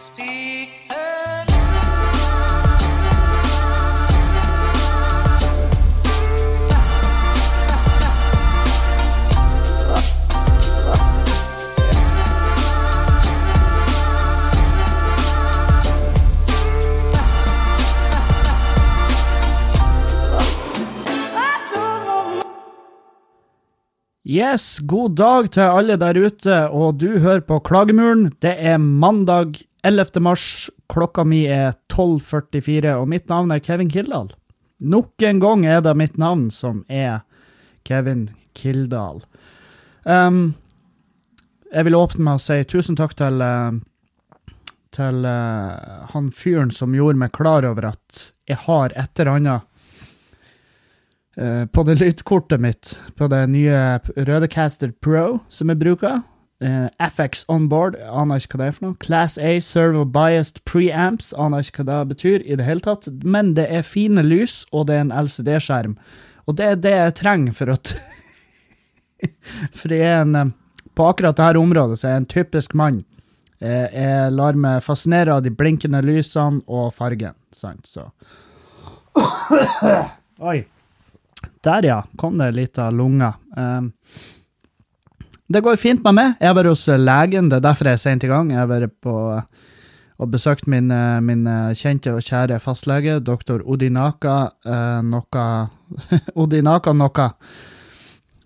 Speak. Yes, god dag til alle der ute, og du hører på Klagemuren. Det er mandag 11. mars, klokka mi er 12.44, og mitt navn er Kevin Kildahl. Nok en gang er det mitt navn som er Kevin Kildahl. Um, jeg vil åpne med å si tusen takk til, uh, til uh, han fyren som gjorde meg klar over at jeg har et eller annet Eh, på det lydkortet mitt, på det nye Rødecaster Pro som jeg bruker. Uh, FX onboard, aner ikke hva det er for noe. Class A servo biased preamps, aner ikke hva det betyr i det hele tatt. Men det er fine lys, og det er en LCD-skjerm. Og det er det jeg trenger for at For jeg er en eh, På akkurat dette området så er jeg en typisk mann. Jeg lar meg fascinere av de blinkende lysene og fargen, sant, så Oi. Der, ja. Kom det litt av lunga. Um, det går fint med meg. Jeg har vært hos legen, det er derfor jeg er sent i gang. Jeg har vært på og besøkt min, min kjente og kjære fastlege, doktor Odinaka eh, noe Odinaka noe.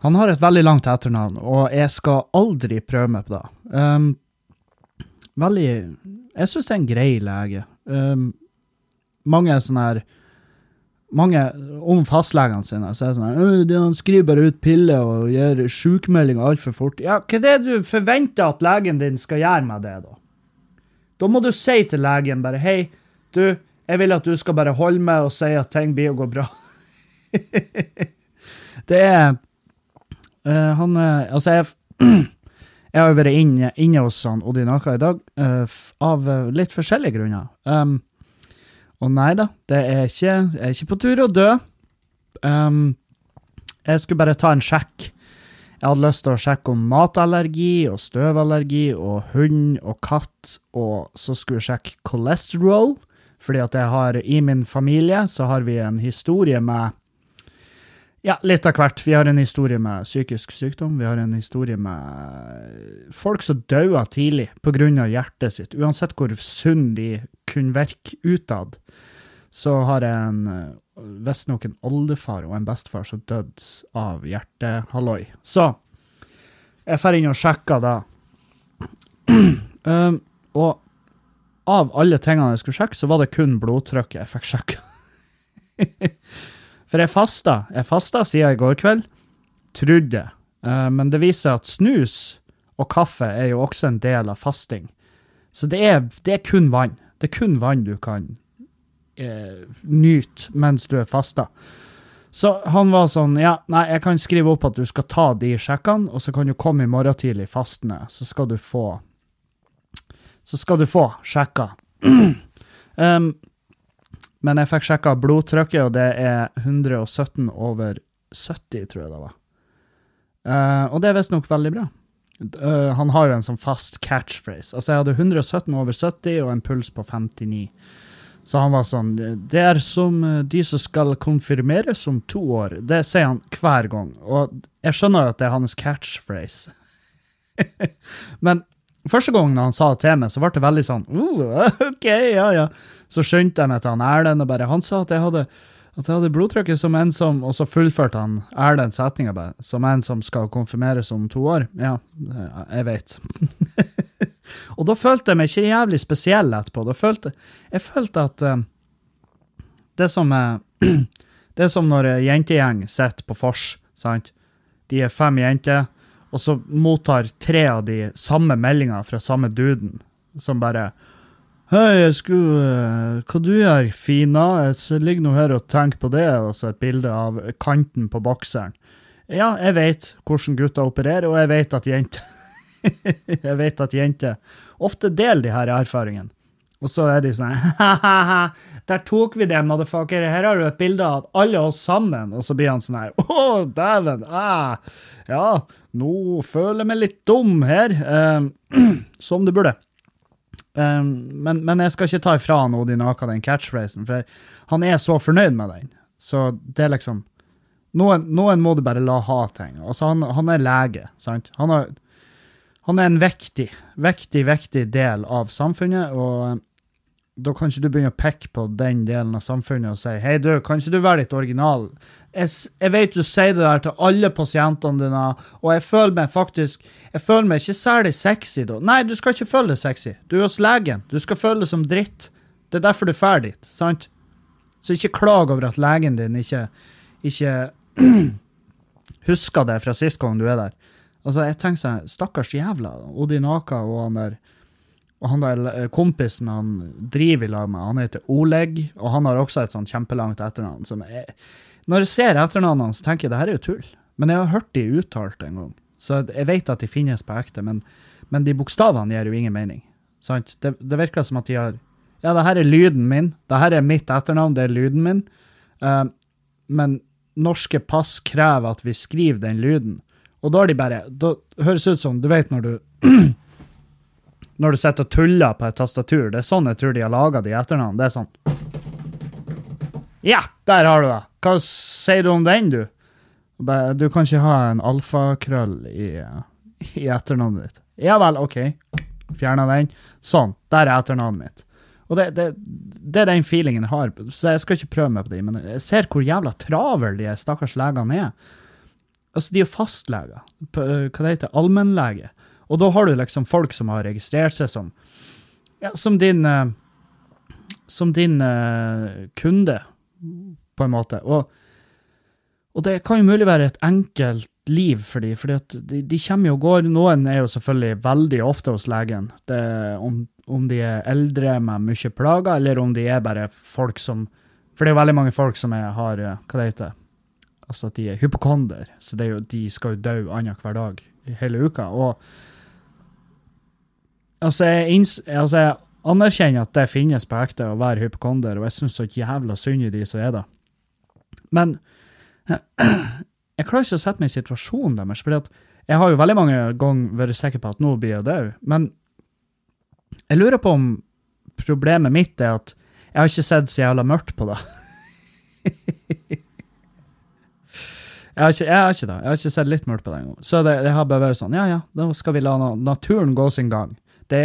Han har et veldig langt etternavn, og jeg skal aldri prøve meg på det. Um, veldig Jeg syns det er en grei lege. Um, mange sånne her mange om fastlegene sine er det sånn Han skriver bare ut piller og gir sjukmelding altfor fort. Ja, hva er det du forventer at legen din skal gjøre med det, da? Da må du si til legen bare Hei, du, jeg vil at du skal bare holde med og si at ting blir å gå bra. det er uh, Han uh, Altså, jeg jeg har jo vært inne, inne hos han Odinaka i dag, uh, av litt forskjellige grunner. Um, og nei da, det er ikke, jeg er ikke på tur å dø. Um, jeg skulle bare ta en sjekk. Jeg hadde lyst til å sjekke om matallergi og støvallergi og hund og katt, og så skulle jeg sjekke kolesterol, fordi at jeg har i min familie så har vi en historie med ja, litt av hvert. Vi har en historie med psykisk sykdom. Vi har en historie med folk som dauer tidlig pga. hjertet sitt. Uansett hvor sunn de kunne virke utad, så har jeg en visstnok en oldefar og en bestefar som døde av hjertehalloi. Så jeg drar inn og sjekker da. um, og av alle tingene jeg skulle sjekke, så var det kun blodtrykket jeg fikk sjekka. For jeg fasta. Jeg fasta siden i går kveld. Trodde. Uh, men det viser seg at snus og kaffe er jo også en del av fasting. Så det er, det er kun vann. Det er kun vann du kan uh, nyte mens du er fasta. Så han var sånn Ja, nei, jeg kan skrive opp at du skal ta de sjekkene, og så kan du komme i morgen tidlig fastende, så skal du få Så skal du få sjekka. um, Men jeg fikk sjekka blodtrykket, og det er 117 over 70, tror jeg det var. Uh, og det er visstnok veldig bra. Uh, han har jo en sånn fast catchphrase. Altså, jeg hadde 117 over 70 og en puls på 59. Så han var sånn Det er som eh, de som skal konfirmeres om to år. Det sier han hver gang. Og jeg skjønner jo at det er hans catchphrase. Men første gangen han sa det til meg, så ble det veldig sånn uh, OK, ja, ja. Så skjønte jeg meg til han Erlend, og bare Han sa at jeg hadde at jeg hadde blodtrykket som en som Og så fullførte han Erlend setninga bare. Som en som skal konfirmeres om to år. Ja, jeg vet. og da følte jeg meg ikke jævlig spesiell etterpå. Da følte Jeg følte at uh, Det som er Det er som når jentegjeng sitter på vors, sant. De er fem jenter, og så mottar tre av de samme meldinga fra samme duden, som bare Hei, jeg skulle uh, Hva du gjør, Fina? Jeg ligger nå her og tenker på det, og så et bilde av kanten på bokseren. Ja, jeg vet hvordan gutter opererer, og jeg vet at jenter Jeg vet at jenter ofte deler de her erfaringene. Og så er de sånn Ha-ha-ha, der tok vi det, motherfucker. Her har du et bilde av alle oss sammen. Og så blir han sånn her Å, dæven. Ah, ja, nå føler jeg meg litt dum her. eh, som det burde. Eh, men, men jeg skal ikke ta ifra han Odin Aka den catchphrasen, for han er så fornøyd med den. Så det er liksom Noen, noen må du bare la ha ting. Altså, han, han er lege, sant? Han, har, han er en viktig, viktig, viktig del av samfunnet, og da kan ikke du begynne å pekke på den delen av samfunnet og si hei, du, kan ikke du være litt original? Jeg, jeg vet du sier det der til alle pasientene dine, og jeg føler meg faktisk jeg føler meg ikke særlig sexy da. Nei, du skal ikke føle deg sexy. Du er hos legen. Du skal føle deg som dritt. Det er derfor du drar dit, sant? Så ikke klag over at legen din ikke, ikke husker det fra sist gang du er der. Altså, jeg tenker sånn, stakkars jævla Odinaka og han der og han der eh, kompisen han driver i lag med, han heter Oleg, og han har også et sånn kjempelangt etternavn. som er, Når jeg ser etternavnet hans, tenker jeg det her er jo tull. Men jeg har hørt de uttalt en gang, så jeg vet at de finnes på ekte. Men, men de bokstavene gir jo ingen mening. Sant? Det, det, virker som at de har Ja, det her er lyden min. Det her er mitt etternavn, det er lyden min. Uh, men norske pass krever at vi skriver den lyden. Og da har de bare Da høres ut som Du vet når du når du sitter og tuller på et tastatur. Det er sånn jeg tror de har laga de etternavn. Det er sånn Ja, der har du det! Hva sier du om den, du? Du kan ikke ha en alfakrøll i, i etternavnet ditt. Ja vel, OK. Fjerna den. Sånn. Der er etternavnet mitt. Og det, det, det, er den feelingen jeg har, så jeg skal ikke prøve meg på det, men jeg ser hvor jævla travel de stakkars legene er. Altså, de er fastleger. Hva det heter Allmennlege. Og da har du liksom folk som har registrert seg som, ja, som din, uh, som din uh, kunde, på en måte. Og, og, det kan jo mulig være et enkelt liv for dem, for de, de, kommer jo og går. Noen er jo selvfølgelig veldig ofte hos legen. Det, om, om, de er eldre med mye plager, eller om de er bare folk som For det er jo veldig mange folk som er, har eh, Hva det heter Altså at de er hypokonder, så jo, de skal jo dø annenhver dag hele uka. og Altså jeg, altså, jeg anerkjenner at det finnes på ekte å være hypokonder, og jeg syns så jævla synd i de som er det. Men jeg klarer ikke å sette meg i situasjonen deres. for jeg har jo veldig mange ganger vært sikker på at nå blir jeg død. Men jeg lurer på om problemet mitt er at jeg har ikke sett så jævla mørkt på det. jeg, har ikke, jeg har ikke det. Jeg har ikke sett litt mørkt på det engang. Så det, det, har bare vært sånn, ja ja, da skal vi la naturen gå sin gang. Det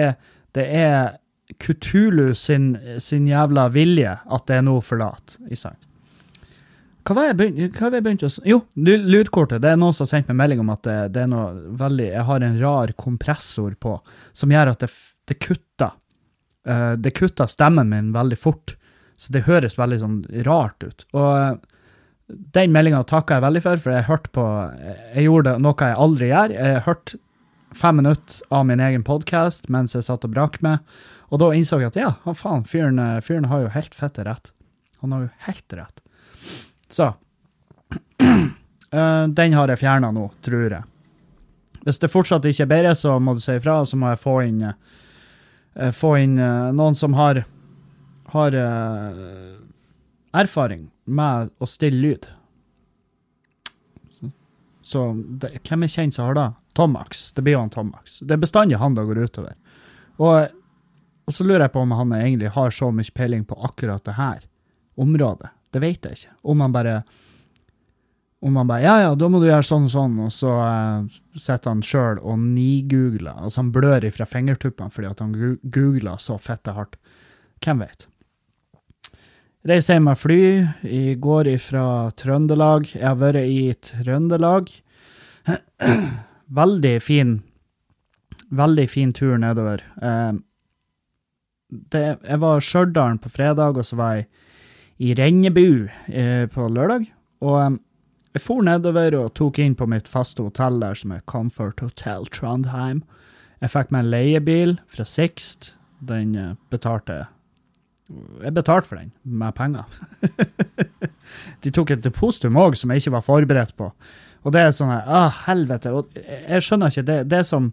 det er Kutulu sin, sin, jævla vilje at det er noe forlatt. Hva var jeg begynte begynt å Jo, lydkortet. Det er noen som har sendt meg melding om at det, det, er noe veldig Jeg har en rar kompressor på som gjør at det, det kutter. Uh, det kutter stemmen min veldig fort, så det høres veldig sånn rart ut. Og uh, den meldinga takker jeg veldig for, for jeg hørte på Jeg gjorde noe jeg aldri gjør. Jeg hørte fem minutter av min egen podkast mens jeg satt og brakk med. Og da innså jeg at ja, han faen, fyren, eh, fyren har jo helt fette rett. Han har jo helt rett. Så uh, Den har jeg fjerna nå, tror jeg. Hvis det fortsatt ikke er bedre, så må du si ifra, så må jeg få inn, uh, få inn noen som har, har erfaring med å stille lyd. Så det, hvem er kjent som har det? Tomax. Det blir jo han Tomax. Det er bestandig han det går utover. Og, og, så lurer jeg på om han egentlig har så mye peiling på akkurat det her området. Det vet jeg ikke. Om han bare om han bare Ja, ja, da må du gjøre sånn og sånn, og så uh, sitter han sjøl og nigoogler. Altså, han blør ifra fingertuppene fordi at han googler så fette hardt. Hvem vet? Reiste hjem med fly i går ifra Trøndelag. Jeg har vært i Trøndelag. veldig fin Veldig fin tur nedover. Eh, det, jeg var i Stjørdal på fredag, og så var jeg i Rennebu eh, på lørdag. Og eh, jeg for nedover og tok inn på mitt faste hotell der, som er Comfort Hotel Trondheim. Jeg fikk meg en leiebil fra Sixt. Den betalte Jeg betalte for den med penger. De tok et depositum òg som jeg ikke var forberedt på. Og det er sånn her ah, helvete. Og jeg skjønner ikke det. Det som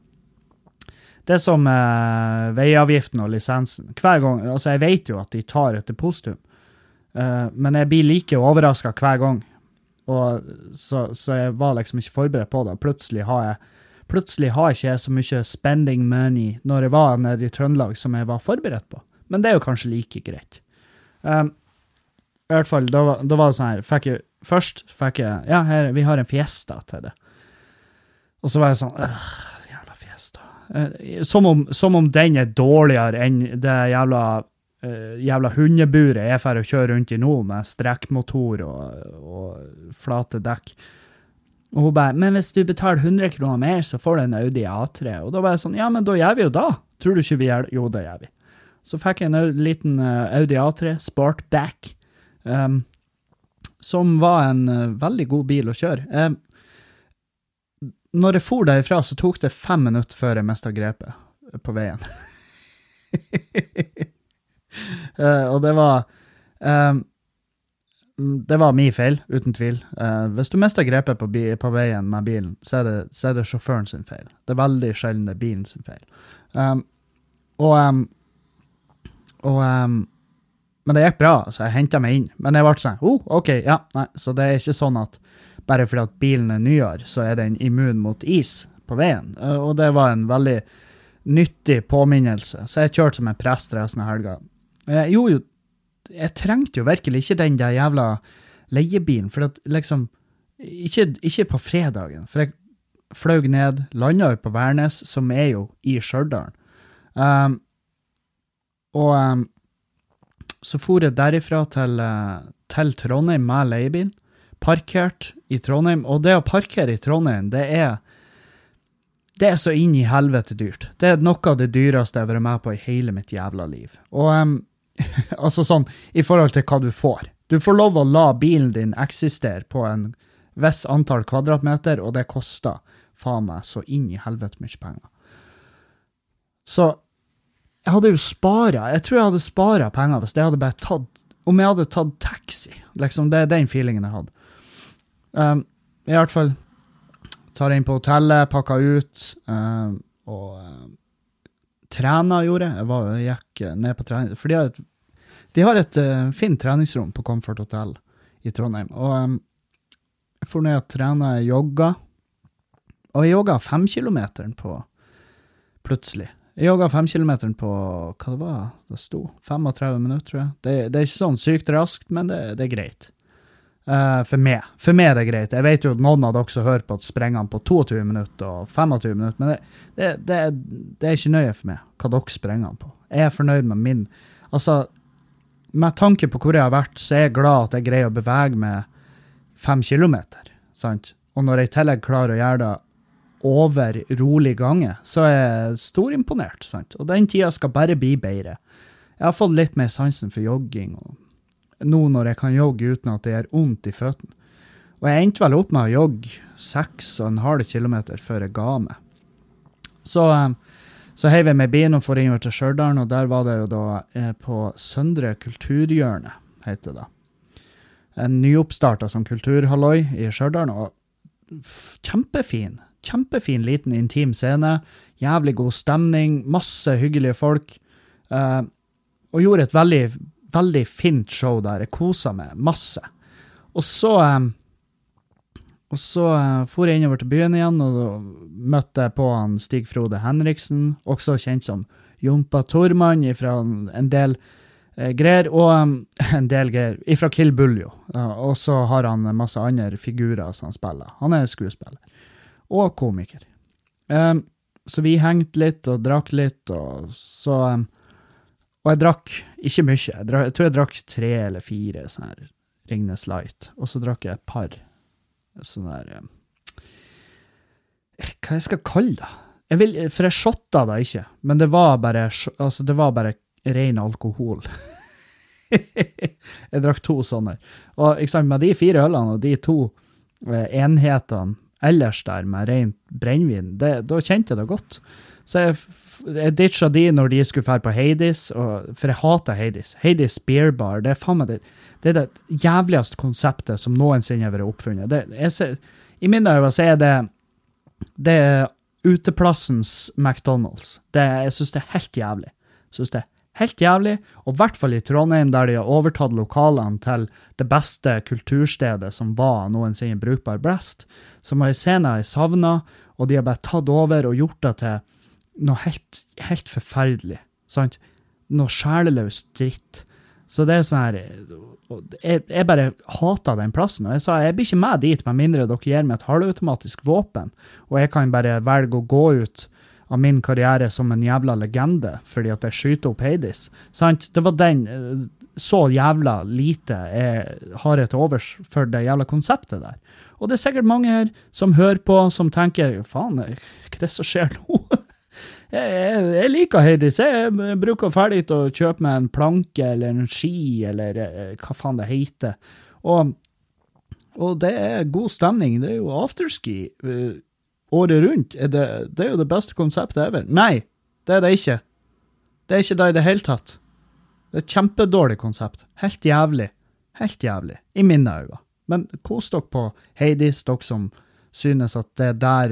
det som eh, veiavgiften og lisensen. Hver gang, altså Jeg vet jo at de tar et depositum, eh, men jeg blir like overraska hver gang. Og så, så, jeg var liksom ikke forberedt på det. Plutselig har jeg, Plutselig har ikke jeg så mye spending money når jeg var nede i Trøndelag som jeg var forberedt på. Men det er jo kanskje like greit. Um, I hvert fall, da, var- da var det sånn her fikk jeg, Først fikk jeg Ja, her, vi har en fiesta til det. Og så var jeg sånn «Åh, Jævla fiesta. Eh, Som om, som om den er dårligere enn det jævla eh, jævla hundeburet jeg får kjøre rundt i nå, med strekkmotor og, og flate dekk. Og hun bare 'Men hvis du betaler 100 kroner mer, så får du en Audi A3.' Og da var jeg sånn 'Ja, men da gjør vi jo da'. Tror du ikke vi gjør det? Jo, det gjør vi. Så fikk jeg en liten eh, Audi A3 Sportback, um, som var en uh, veldig god bil å kjøre. Um, når jeg for derifra, så tok det fem minutter før jeg mista grepet på veien. uh, og det var um, Det var min feil, uten tvil. Uh, hvis du mister grepet på, på veien med bilen, så er, det, så er det sjåføren sin feil. Det er veldig sjelden det er bilen sin feil. Um, og um, og um, Men det gikk bra, så jeg henta meg inn. Men jeg ble sånn oh, OK, ja, nei. Så det er ikke sånn at bare fordi at bilen er nyere, så er den immun mot is på veien. Eh, og det var en veldig nyttig påminnelse. Så jeg kjørte som en prest resten av helga. Jeg gjorde jo Jeg trengte jo virkelig ikke den der jævla leiebilen, for at liksom ikke, ikke på fredagen, for jeg fløy ned, landa jo på Værnes, som er jo i Stjørdal. Um, og um, så for jeg derifra til, eh, til Trondheim med leiebil. Parkert i Trondheim. Og det å parkere i Trondheim, det er det er så inn i helvete dyrt. Det er noe av det dyreste jeg har vært med på i hele mitt jævla liv. Og um, altså sånn, i forhold til hva du får. Du får lov å la bilen din eksistere på en viss antall kvadratmeter, og det koster faen meg så inn i helvete mye penger. Så jeg hadde jo spara Jeg tror jeg hadde spara penger hvis jeg hadde bare tatt Om jeg hadde tatt taxi. Liksom, det er den feelingen jeg hadde. Um, I hvert fall tar jeg inn på hotellet, pakka ut, um, og um, trena gjorde jeg. Jeg, var, jeg gikk eh, ned på trening. For de har et, de har et uh, fint treningsrom på Comfort Hotel i Trondheim. Og um, jeg for ned og trena, jogga. Og jeg jogga femkilometeren på plutselig. Jeg jogga femkilometeren på hva det var det sto? 35 minutter, tror jeg. Det, det er ikke sånn sykt raskt, men det, det er greit. Uh, for meg. For meg er det greit. Jeg vet jo at noen av dere som hører på, at sprenger han på 22 minutter og 25 minutter, men det, det, er ikke nøye for meg hva dere sprenger han på. Jeg er fornøyd med min Altså, med tanke på hvor jeg har vært, så er jeg glad at jeg greier å bevege meg fem kilometer, sant? Og når jeg i tillegg klarer å gjøre det over rolig gange, så er jeg storimponert, sant? Og den tida skal bare bli bedre. Jeg har fått litt mer sansen for jogging, og nå når jeg kan jogge uten at det gjør vondt i føttene. Og jeg endte vel opp med å jogge seks og en halv kilometer før jeg ga meg. Så, eh, så heiv jeg meg bilen og for innover til Stjørdal, og der var det jo da eh, på Søndre kulturhjørne, heter det. En nyoppstarta som kulturhalloi i Stjørdal, og kjempefin. Kjempefin, liten, intim scene. Jævlig god stemning, masse hyggelige folk. eh, og gjorde et veldig, veldig fint show der. Jeg kosa meg masse. Og så eh, og så eh, for jeg innover til byen igjen, og møtte på han Stig Frode Henriksen, også kjent som Jompa Tormann fra en del eh, greier, og um, en del greier fra Kill Bull, Uh, og så har han masse andre figurer som han spiller. Han er skuespiller. Og komiker. Um, så vi hengte litt og drakk litt, og så um, Og jeg drakk ikke mye. Jeg, drakk, jeg tror jeg drakk tre eller fire sånne her Ringnes Light, og så drakk jeg et par sånn her um, Hva jeg skal kalle det? Jeg vil, for jeg shotta det ikke, men det var bare, altså det var bare ren alkohol. jeg drakk to sånne. Og ikke sant, med de fire ølene og de to eh, enhetene ellers der med rent brennevin, da kjente jeg det godt. Så jeg, jeg ditcha de når de skulle dra på Hades, og, for jeg hater Hades. Hades Beer Bar, det er faen meg det, det er det jævligste konseptet som noensinne har vært oppfunnet. Det, jeg I mine øyne er det det er uteplassens McDonald's. Det, jeg syns det er helt jævlig. Synes det er Helt jævlig. Og i hvert fall i Trondheim, der de har overtatt lokalene til det beste kulturstedet som var noensinne Brukbar Brest. Som har en scene jeg savna, og de har bare tatt over og gjort det til noe helt, helt forferdelig. Sant? Noe sjeleløs dritt. Så det er sånn her jeg, jeg bare hata den plassen. Og jeg sa jeg blir ikke med dit med mindre dere gir meg et halvautomatisk våpen, og jeg kan bare velge å gå ut av min karriere som en jævla legende fordi at jeg skyter opp Heidis. Sant? Det var den Så jævla lite jeg har jeg til overs for det jævla konseptet der. Og det er sikkert mange her som hører på, som tenker faen, hva er det som skjer nå? jeg, jeg, jeg, liker Heidis. Jeg bruker ferdig til å kjøpe meg en planke eller en ski eller eh, hva faen det heter. Og, og det er god stemning. Det er jo afterski året rundt. Er det, det, er jo det beste konseptet ever. Nei, det er det ikke. Det er ikke det i det hele tatt. Det er et kjempedårlig konsept. Helt jævlig. Helt jævlig. I mine øyne. Men kos dere på Heidis, dere som synes at det er der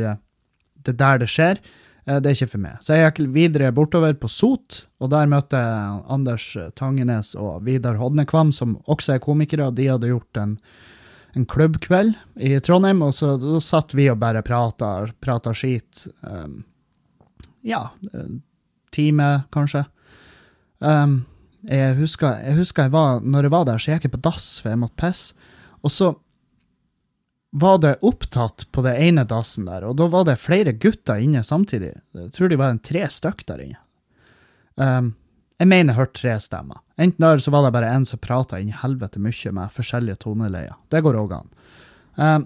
det, er der det skjer. Eh, det er ikke for meg. Så jeg gikk videre bortover på Sot, og der møtte jeg Anders Tangenes og Vidar Hodnekvam, som også er komikere. De hadde gjort en, en klubbkveld i Trondheim, og så da satt vi og bare prata, prata skit. Um, ja, time, kanskje. Um, jeg, husker, jeg husker jeg var, når jeg var der, så gikk jeg på dass, for jeg måtte pisse. Og så var det opptatt på det ene dassen der, og da var det flere gutter inne samtidig. Jeg tror de var en tre stykk der inne. Um, jeg mener jeg hørte tre stemmer. Enten der så var det bare en som prata inn helvete mye med forskjellige toneleier. Det går òg an. Uh,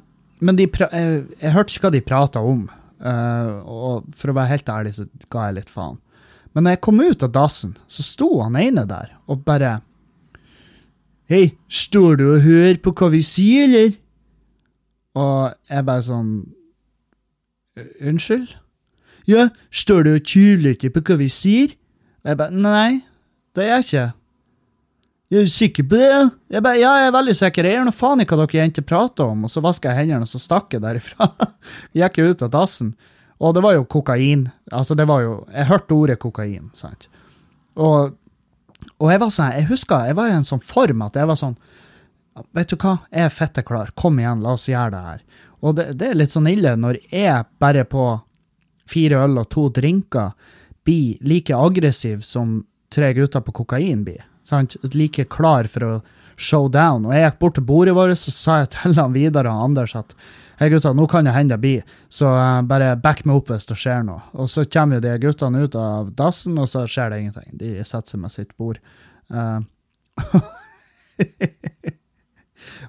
men jeg, jeg, hørte ikke hva de prata om, uh, og for å være helt ærlig så ga jeg litt faen. Men når jeg kom ut av dassen, så sto han ene der og bare Hei, står du og hører på hva vi sier, eller? Og jeg bare sånn Unnskyld? Ja, står du og tjuler ikke på hva vi sier? Jeg bare Nei, det er jeg ikke. Jeg Er du sikker på det? Jeg bare, ja, jeg er veldig sikker. Jeg gjør noe faen i hva dere jenter prater om. Og så vasker jeg hendene, og så stakk jeg derifra. jeg ut av dassen. Og det var jo kokain. Altså, det var jo Jeg hørte ordet kokain, sant. Og, og jeg var sånn Jeg husker jeg var i en sånn form at jeg var sånn Vet du hva, jeg er fette. Kom igjen, la oss gjøre det her. Og det, det er litt sånn ille når jeg bare på fire øl og to drinker blir like aggressiv som tre gutter på kokain blir. Like klar for å show down. Og jeg gikk bort til bordet vårt så sa jeg til han videre og Anders at hei gutta, nå kan det hende det blir, så uh, bare back meg opp hvis det skjer noe. Og så kommer jo de guttene ut av dassen, og så skjer det ingenting. De setter seg med sitt bord. Uh,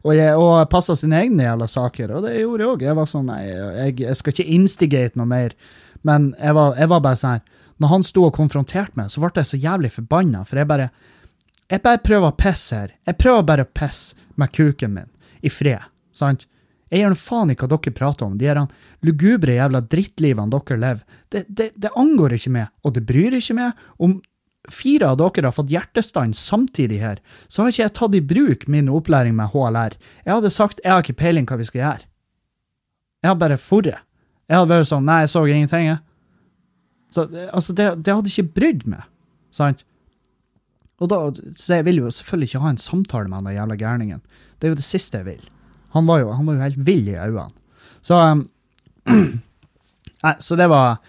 Og, jeg, og passa sine egne jævla saker, og det gjorde jeg òg. Jeg var sånn, nei, jeg, jeg, skal ikke instigate noe mer. Men jeg var, jeg var bare sånn Når han sto og konfronterte meg, så ble jeg så jævlig forbanna, for jeg bare Jeg bare prøver å pisse her. Jeg prøver bare å pisse med kuken min, i fred, sant? Jeg gir nå faen i hva dere prater om, de her lugubre jævla drittlivene dere lever. Det, det, det angår ikke meg, og det bryr ikke meg om fire av dere har fått hjertestans samtidig her, så har ikke jeg tatt i bruk min opplæring med HLR. Jeg hadde sagt jeg har ikke peiling hva vi skal gjøre. Jeg har bare forret. Jeg hadde vært sånn nei, jeg så ingenting, jeg. Så altså, det, det hadde ikke brydd meg, sant? Og da, så jeg vil jo selvfølgelig ikke ha en samtale med den jævla gærningen. Det er jo det siste jeg vil. Han var jo, han var jo helt vill i øynene. Så um, Nei, så det var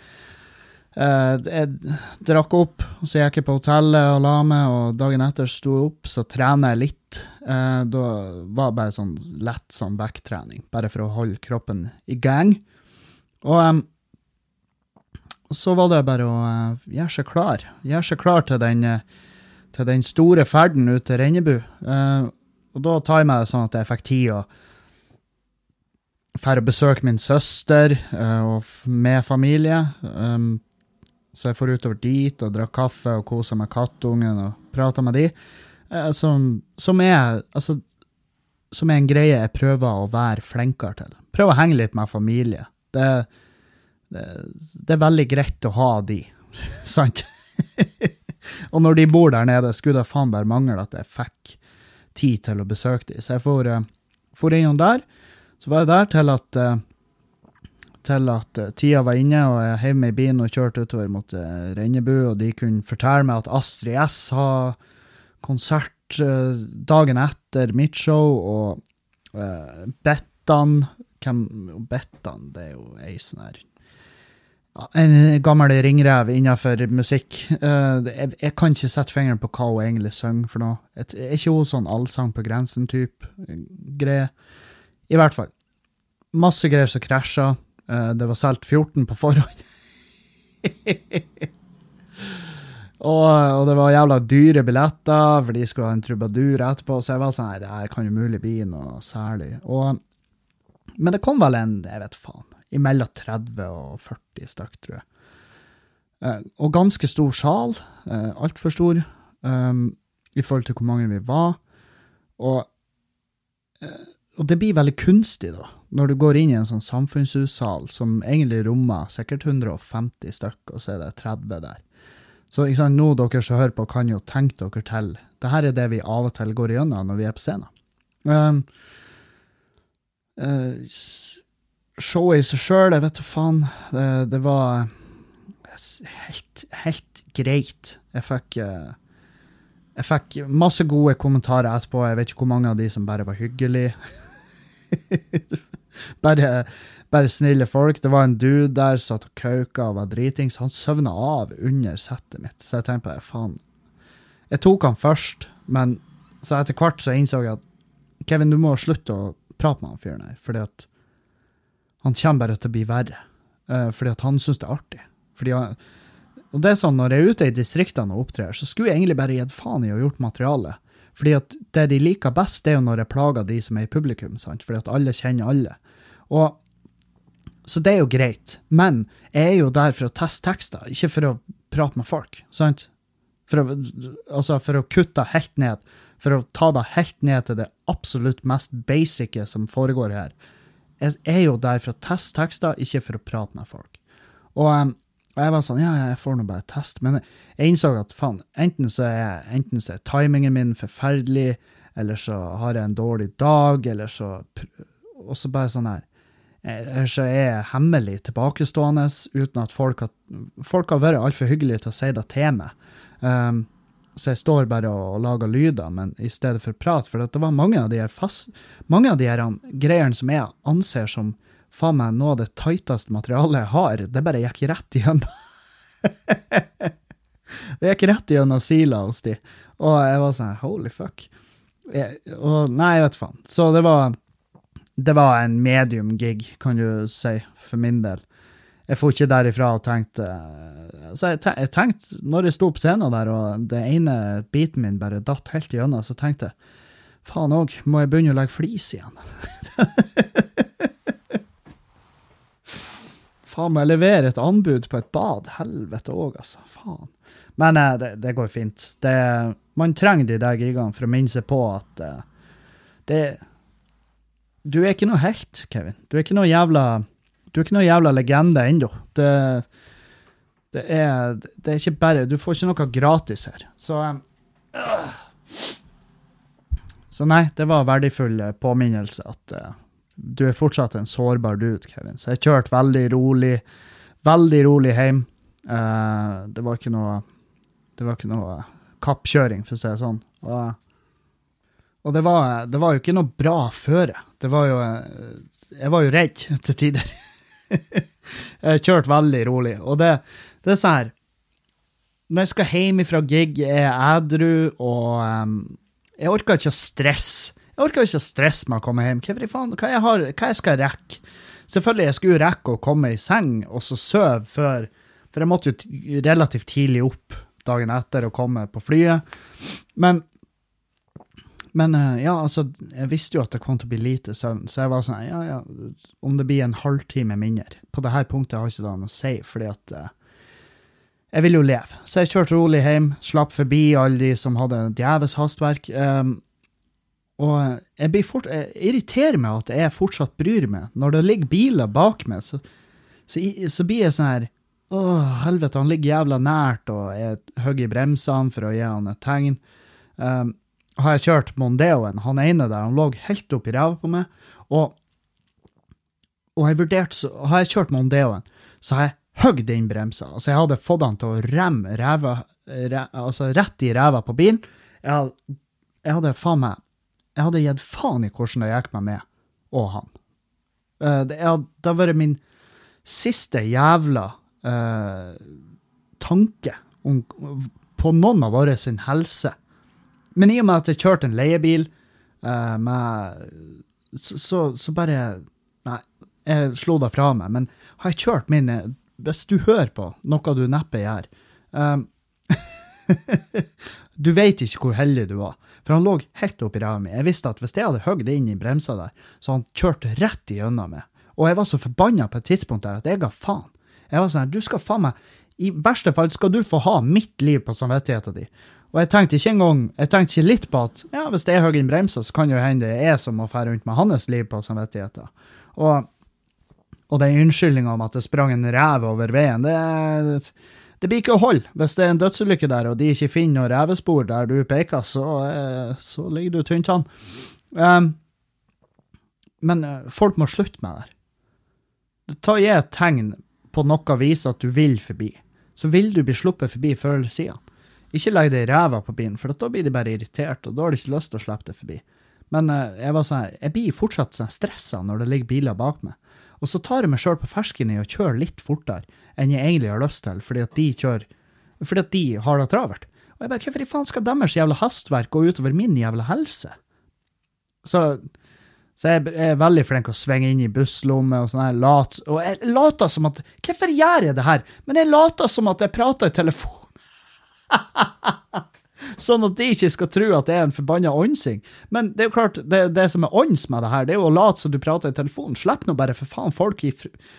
Uh, jeg drakk opp, og så gikk jeg på hotellet og la meg, og dagen etter sto jeg opp, så trener jeg litt. Uh, da var det bare sånn lett sånn vekttrening, bare for å holde kroppen i gang. Og um, så var det bare å uh, gjøre seg klar. Gjøre seg klar til den, til den store ferden ut til Rennebu. og da tar jeg meg det sånn at jeg fikk tid å dra og besøke min søster og med familie. Så jeg får utover dit og drakk kaffe og koser med kattungen og prater med de. Eh, som, som, er altså, som er en greie jeg prøver å være flinkere til. Prøve å henge litt med familie. Det, det, det er veldig greit å ha de, sant? og når de bor der nede, skulle det faen bare mangle at jeg fikk tid til å besøke de. Så jeg får, uh, for innom der. Så var jeg der til at uh, til at eh, tida var inne, og jeg heiv meg i bilen og kjørte utover mot Rennebu, og de kunne fortelle meg at Astrid S har konsert dagen etter mitt show, og uh, Bettan hvem, Bettan, det er jo ei sånn her En gammel ringrev innenfor musikk. Uh, jeg, jeg, kan ikke sette fingeren på hva hun egentlig synger for noe. Et, er ikke hun sånn allsang på grensen-type greie? I hvert fall. Masse greier som krasja. Uh, det var solgt 14 på forhånd. og, og, det var jævla dyre billetter, for de skulle ha en trubadur etterpå. Så jeg var sånn her, det kan jo mulig bli noe særlig. Og, men det kom vel en, jeg vet faen, imellom 30 og 40 stykk, tror jeg. Uh, og ganske stor sal. Uh, Altfor stor um, i forhold til hvor mange vi var. Og uh, og det blir veldig kunstig, da, når du går inn i en sånn samfunnshussal som egentlig rommer sikkert 150 stykk, og så er det 30 der. Så ikke sant, nå dere som hører på, kan jo tenke dere til. Dette er det vi av og til går igjennom når vi er på scenen. Um, uh, showet i seg sjøl, jeg vet da faen. Det, det, var helt, helt greit. Jeg fikk uh, jeg fikk masse gode kommentarer etterpå. Jeg vet ikke hvor mange av de som bare var hyggelige. bare, bare, snille folk. Det var en dude der som satt og kauka og var dritings. Han søvna av under settet mitt, så jeg tenkte på faen. Jeg tok han først, men så etter hvert så innså jeg at Kevin, du må slutte å prate med han fyren her, fordi at han kommer bare til å bli verre. Uh, fordi at han syns det er artig. Fordi han, og det er sånn, Når jeg er ute i distriktene og opptrer, så skulle jeg egentlig bare gitt faen i å gjort materialet. Fordi at det de liker best, det er jo når jeg plager de som er i publikum. sant? Fordi at alle kjenner alle. Og, så det er jo greit. Men jeg er jo der for å teste tekster, ikke for å prate med folk. sant? For å, altså for å kutte helt ned. For å ta det helt ned til det absolutt mest basice som foregår her. Jeg er jo der for å teste tekster, ikke for å prate med folk. Og og jeg var sånn, ja, jeg får nå bare teste. Men jeg innså at faen, enten så er, enten så er timingen min forferdelig, eller så har jeg en dårlig dag, eller så Og så bare sånn her Eller så er jeg hemmelig tilbakestående uten at folk har Folk har vært altfor hyggelige til å si det til meg. Um, så jeg står bare og, lager lyder, men i stedet for prat. For det var mange av de her, fast, mange av de her greiene som jeg anser som faen meg noe av det tighteste materialet jeg har. Det bare gikk rett igjennom. det gikk rett gjennom sila hos de. Og jeg var sånn holy fuck. Jeg, og nei, jeg vet faen. Så det var det var en medium gig, kan du si, for min del. Jeg får ikke derifra og tenkte Så jeg, jeg tenkte, når jeg sto på scenen der, og det ene biten min bare datt helt igjennom, så tenkte jeg faen òg, må jeg begynne å legge flis igjen? Faen meg levere et anbud på et bad. Helvete òg, altså. Faen. Men eh, det, det, går fint. Det, man trenger de der gigene for å minne seg på at eh, det Du er ikke noe helt, Kevin. Du er ikke noe jævla Du er ikke noe jævla legende ennå. Det, det, er, det er ikke bare Du får ikke noe gratis her. Så uh, Så nei, det var verdifull eh, påminnelse at uh, du er fortsatt en sårbar dude, Kevin. Så jeg kjørte veldig rolig, veldig rolig hjem. Uh, det var ikke noe Det var ikke noe kappkjøring, for å si det sånn. Og, og det, var, det, var, jo ikke noe bra føre. Det var jo Jeg var jo redd til tider. jeg kjørte veldig rolig. Og det, det er sånn her Når jeg skal hjem ifra gig, er jeg edru, og um, jeg orker ikke å stresse. Jeg orker ikke å stresse med å komme hjem. Hva, faen, hva, jeg har, hva jeg skal rekke? Selvfølgelig, jeg skulle rekke å komme i seng og så sove før For jeg måtte jo relativt tidlig opp dagen etter og komme på flyet. Men men eh, ja, altså, jeg visste jo at det kom til å bli lite søvn, så jeg var sånn Ja, ja, om det blir en halvtime mindre På det her punktet har jeg ikke det noe å si, fordi at uh, jeg vil jo leve. Så jeg kjørte rolig hjem, slapp forbi alle de som hadde djeves hastverk. Um, og jeg, blir fort, jeg irriterer meg at jeg fortsatt bryr meg. Når det ligger biler bak meg, så, så, så blir jeg sånn her Å, helvete, han ligger jævla nært, og jeg hogger i bremsene for å gi han et tegn. Um, har jeg kjørt Mondeoen, han ene der, han lå helt oppi ræva på meg. Og, og jeg vurderte så, Har jeg kjørt Mondeoen, så har jeg hogd inn bremsa. Altså, jeg hadde fått han til å remme ræva, re, altså rett i ræva på bilen. Jeg, jeg hadde faen meg Jeg hadde gitt faen i hvordan det gikk meg med og han. Uh, det, hadde, vært min siste jævla uh, tanke om, på noen av våre sin helse. Men i og med at jeg kjørte en leiebil uh, med så, så, så bare Nei, jeg slo det fra meg. Men har jeg kjørt min Hvis du hører på noe du neppe gjør um, Du vet ikke hvor heldig du var. For han lå helt oppi ræva mi. Jeg visste at hvis jeg hadde hogd inn i bremsa der, så han kjørte rett igjennom meg. Og jeg var så forbanna på et tidspunkt der at jeg ga faen. Jeg var sånn du skal faen meg I verste fall skal du få ha mitt liv på samvittigheten din. Og jeg tenkte ikke engang Jeg tenkte ikke litt på at ja, hvis jeg hogger inn bremsa, så kan det jo hende det er jeg som må fære rundt med hans liv på samvittigheten. Og, og den unnskyldninga om at det sprang en rev over veien, det, det blir ikke å holde. Hvis det er en dødsulykke der, og de ikke finner noe revespor der du peker, så, eh, så ligger du tynt an. Um, men eh, folk må slutte med det. Ta Gi et tegn på noe vis at du vil forbi. Så vil du bli sluppet forbi før eller siden. Ikke legg det i ræva på bilen, for da blir de bare irritert, og da har de ikke lyst til å slippe det forbi. Men eh, jeg var sånn, jeg blir fortsatt sånn stressa når det ligger biler bak meg. Og så tar jeg meg sjøl på fersken i å kjøre litt fortere enn jeg egentlig har lyst til, fordi at de kjører fordi at de har det travelt. Og jeg bare, hvorfor i faen skal deres jævla hastverk gå utover min jævla helse? Så, så jeg er veldig flink å svinge inn i busslommer og sånn og jeg later som at Hvorfor gjør jeg det her? Men jeg later som at jeg prater i telefon. sånn at de ikke skal tro at det er en forbanna åndsing. Men det er jo klart, det, det som er ånds med det her, det er jo å late som du prater i telefonen. Slipp nå bare for faen folk i,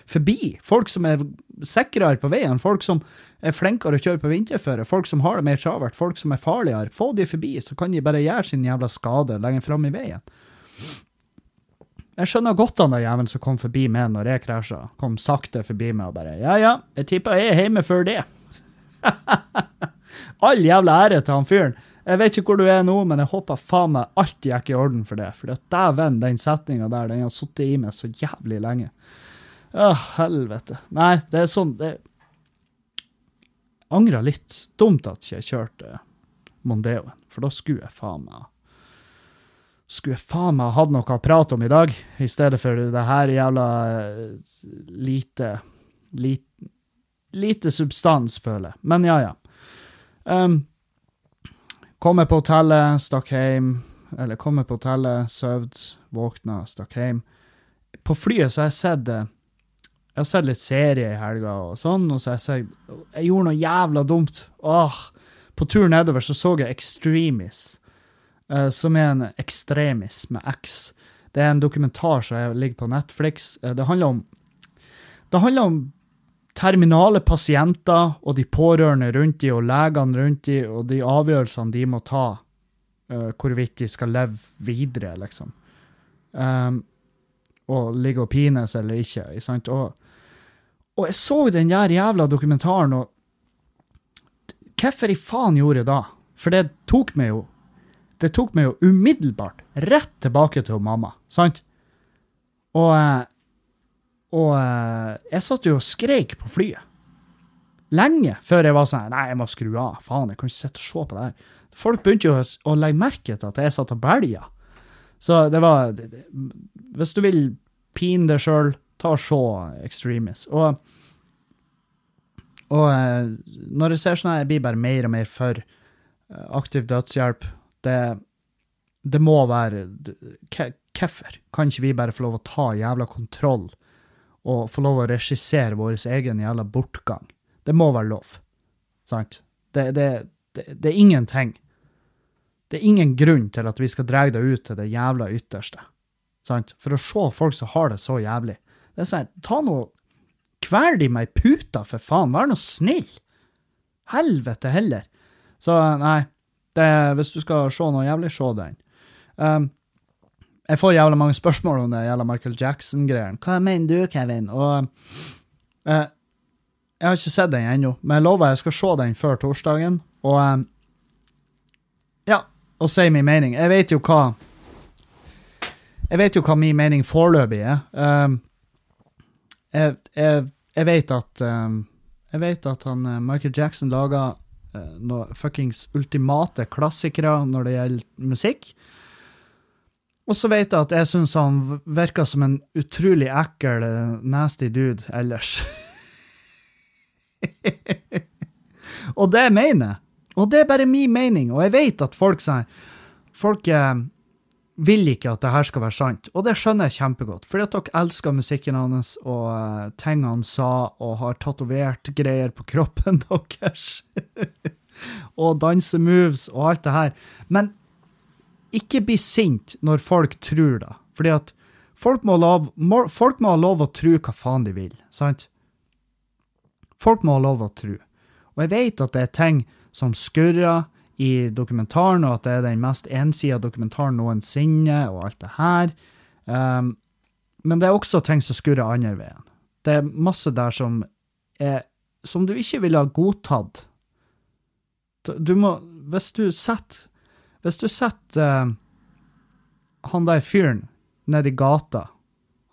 forbi. Folk som er sikrere på veien, folk som er flinkere å kjøre på vinterføre, folk som har det mer travelt, folk som er farligere. Få de forbi, så kan de bare gjøre sin jævla skade lenger fram i veien. Jeg skjønner godt han der jævelen som kom forbi meg når jeg krasja. Kom sakte forbi meg og bare Ja, ja, jeg tipper jeg er hjemme før det. All jævla ære til han fyren. Jeg vet ikke hvor du er nå, men jeg håper faen meg alt gikk i orden for det. For dæven, den setninga der, den har sittet i meg så jævlig lenge. Å, helvete. Nei, det er sånn det Angra litt. Dumt at jeg kjørte Mondeoen, for da skulle jeg faen meg skulle jeg faen meg hatt noe å prate om i dag, i stedet for det her jævla eh, lite Lite, lite substans, føler jeg. Men ja, ja. Um, Kommer på hotellet, stakk hjem. Eller kommer på hotellet, søvd, våkna, stakk hjem. På flyet så har jeg sett eh, Jeg har sett litt serie i helga og sånn, og så har jeg sett Jeg gjorde noe jævla dumt. Åh! På tur nedover så så jeg Extremis, uh, som er en ekstremis med X. Det er en dokumentar som ligger på Netflix. Uh, det handler om Det handler om terminale pasienter og de pårørende rundt de og legene rundt de og de avgjørelsene de må ta uh, hvorvidt de skal leve videre, liksom. Um, og ligge og pines eller ikke. sant? Og, og jeg så den der jævla dokumentaren, og hvorfor i faen gjorde jeg da? For det tok meg jo det tok meg jo umiddelbart rett tilbake til mamma, sant? Og uh, og eh, jeg satt jo og skreik på flyet. Lenge før jeg var sånn Nei, jeg må skru av. Faen, jeg kan ikke sitte og se på det her. Folk begynte jo å legge merke til at jeg satt og bælja. Så det var Hvis du vil pine deg sjøl, ta og se Extremis. Og, og eh, når jeg ser sånn her, jeg blir bare mer og mer for eh, aktiv dødshjelp. Det, det må være Hvorfor kan ikke vi bare få lov å ta jævla kontroll? Og få lov å regissere vår egen jævla bortgang. Det må være lov. Sant? Det, det, det, det, er ingenting. Det er ingen grunn til at vi skal dra det ut til det jævla ytterste. Sant? For å se folk som har det så jævlig. Det er sånn, ta nå Kvel de meg i puta, for faen. Vær nå snill. Helvete heller. Så nei, hvis du skal se noe jævlig, se den. Um, jeg får jævla mange spørsmål om det jævla Michael Jackson-greiene. Hva mener du, Kevin? Og eh, Jeg har ikke sett den ennå, men jeg lover jeg skal se den før torsdagen. Og eh, ja, og si min mening. Jeg vet jo hva Jeg vet jo hva min mening foreløpig er. Um, jeg, jeg, jeg vet at um, Jeg vet at han, eh, Michael Jackson laga uh, noen fuckings ultimate klassikere når det gjelder musikk. Og så vet jeg at jeg syns han virka som en utrolig ekkel, nasty dude ellers. og det mener jeg. Og det er bare min mening, og jeg vet at folk, sier folk eh, vil ikke at det her skal være sant, og det skjønner jeg kjempegodt. Fordi at dere elsker musikken hans og uh, ting han sa, og har tatovert greier på kroppen deres. og dansemoves og alt det her. Men ikke bli sint når folk tror det. Fordi at folk må, lov, må, folk må ha lov å tro hva faen de vil, sant? Folk må ha lov å tro. Og jeg vet at det er ting som skurrer i dokumentaren, og at det er den mest ensida dokumentaren noensinne, og alt det her. Um, men det er også ting som skurrer andre veien. Det er masse der som er Som du ikke ville ha godtatt. Du må Hvis du setter Hvis du setter uh, han der fyren nedi gata,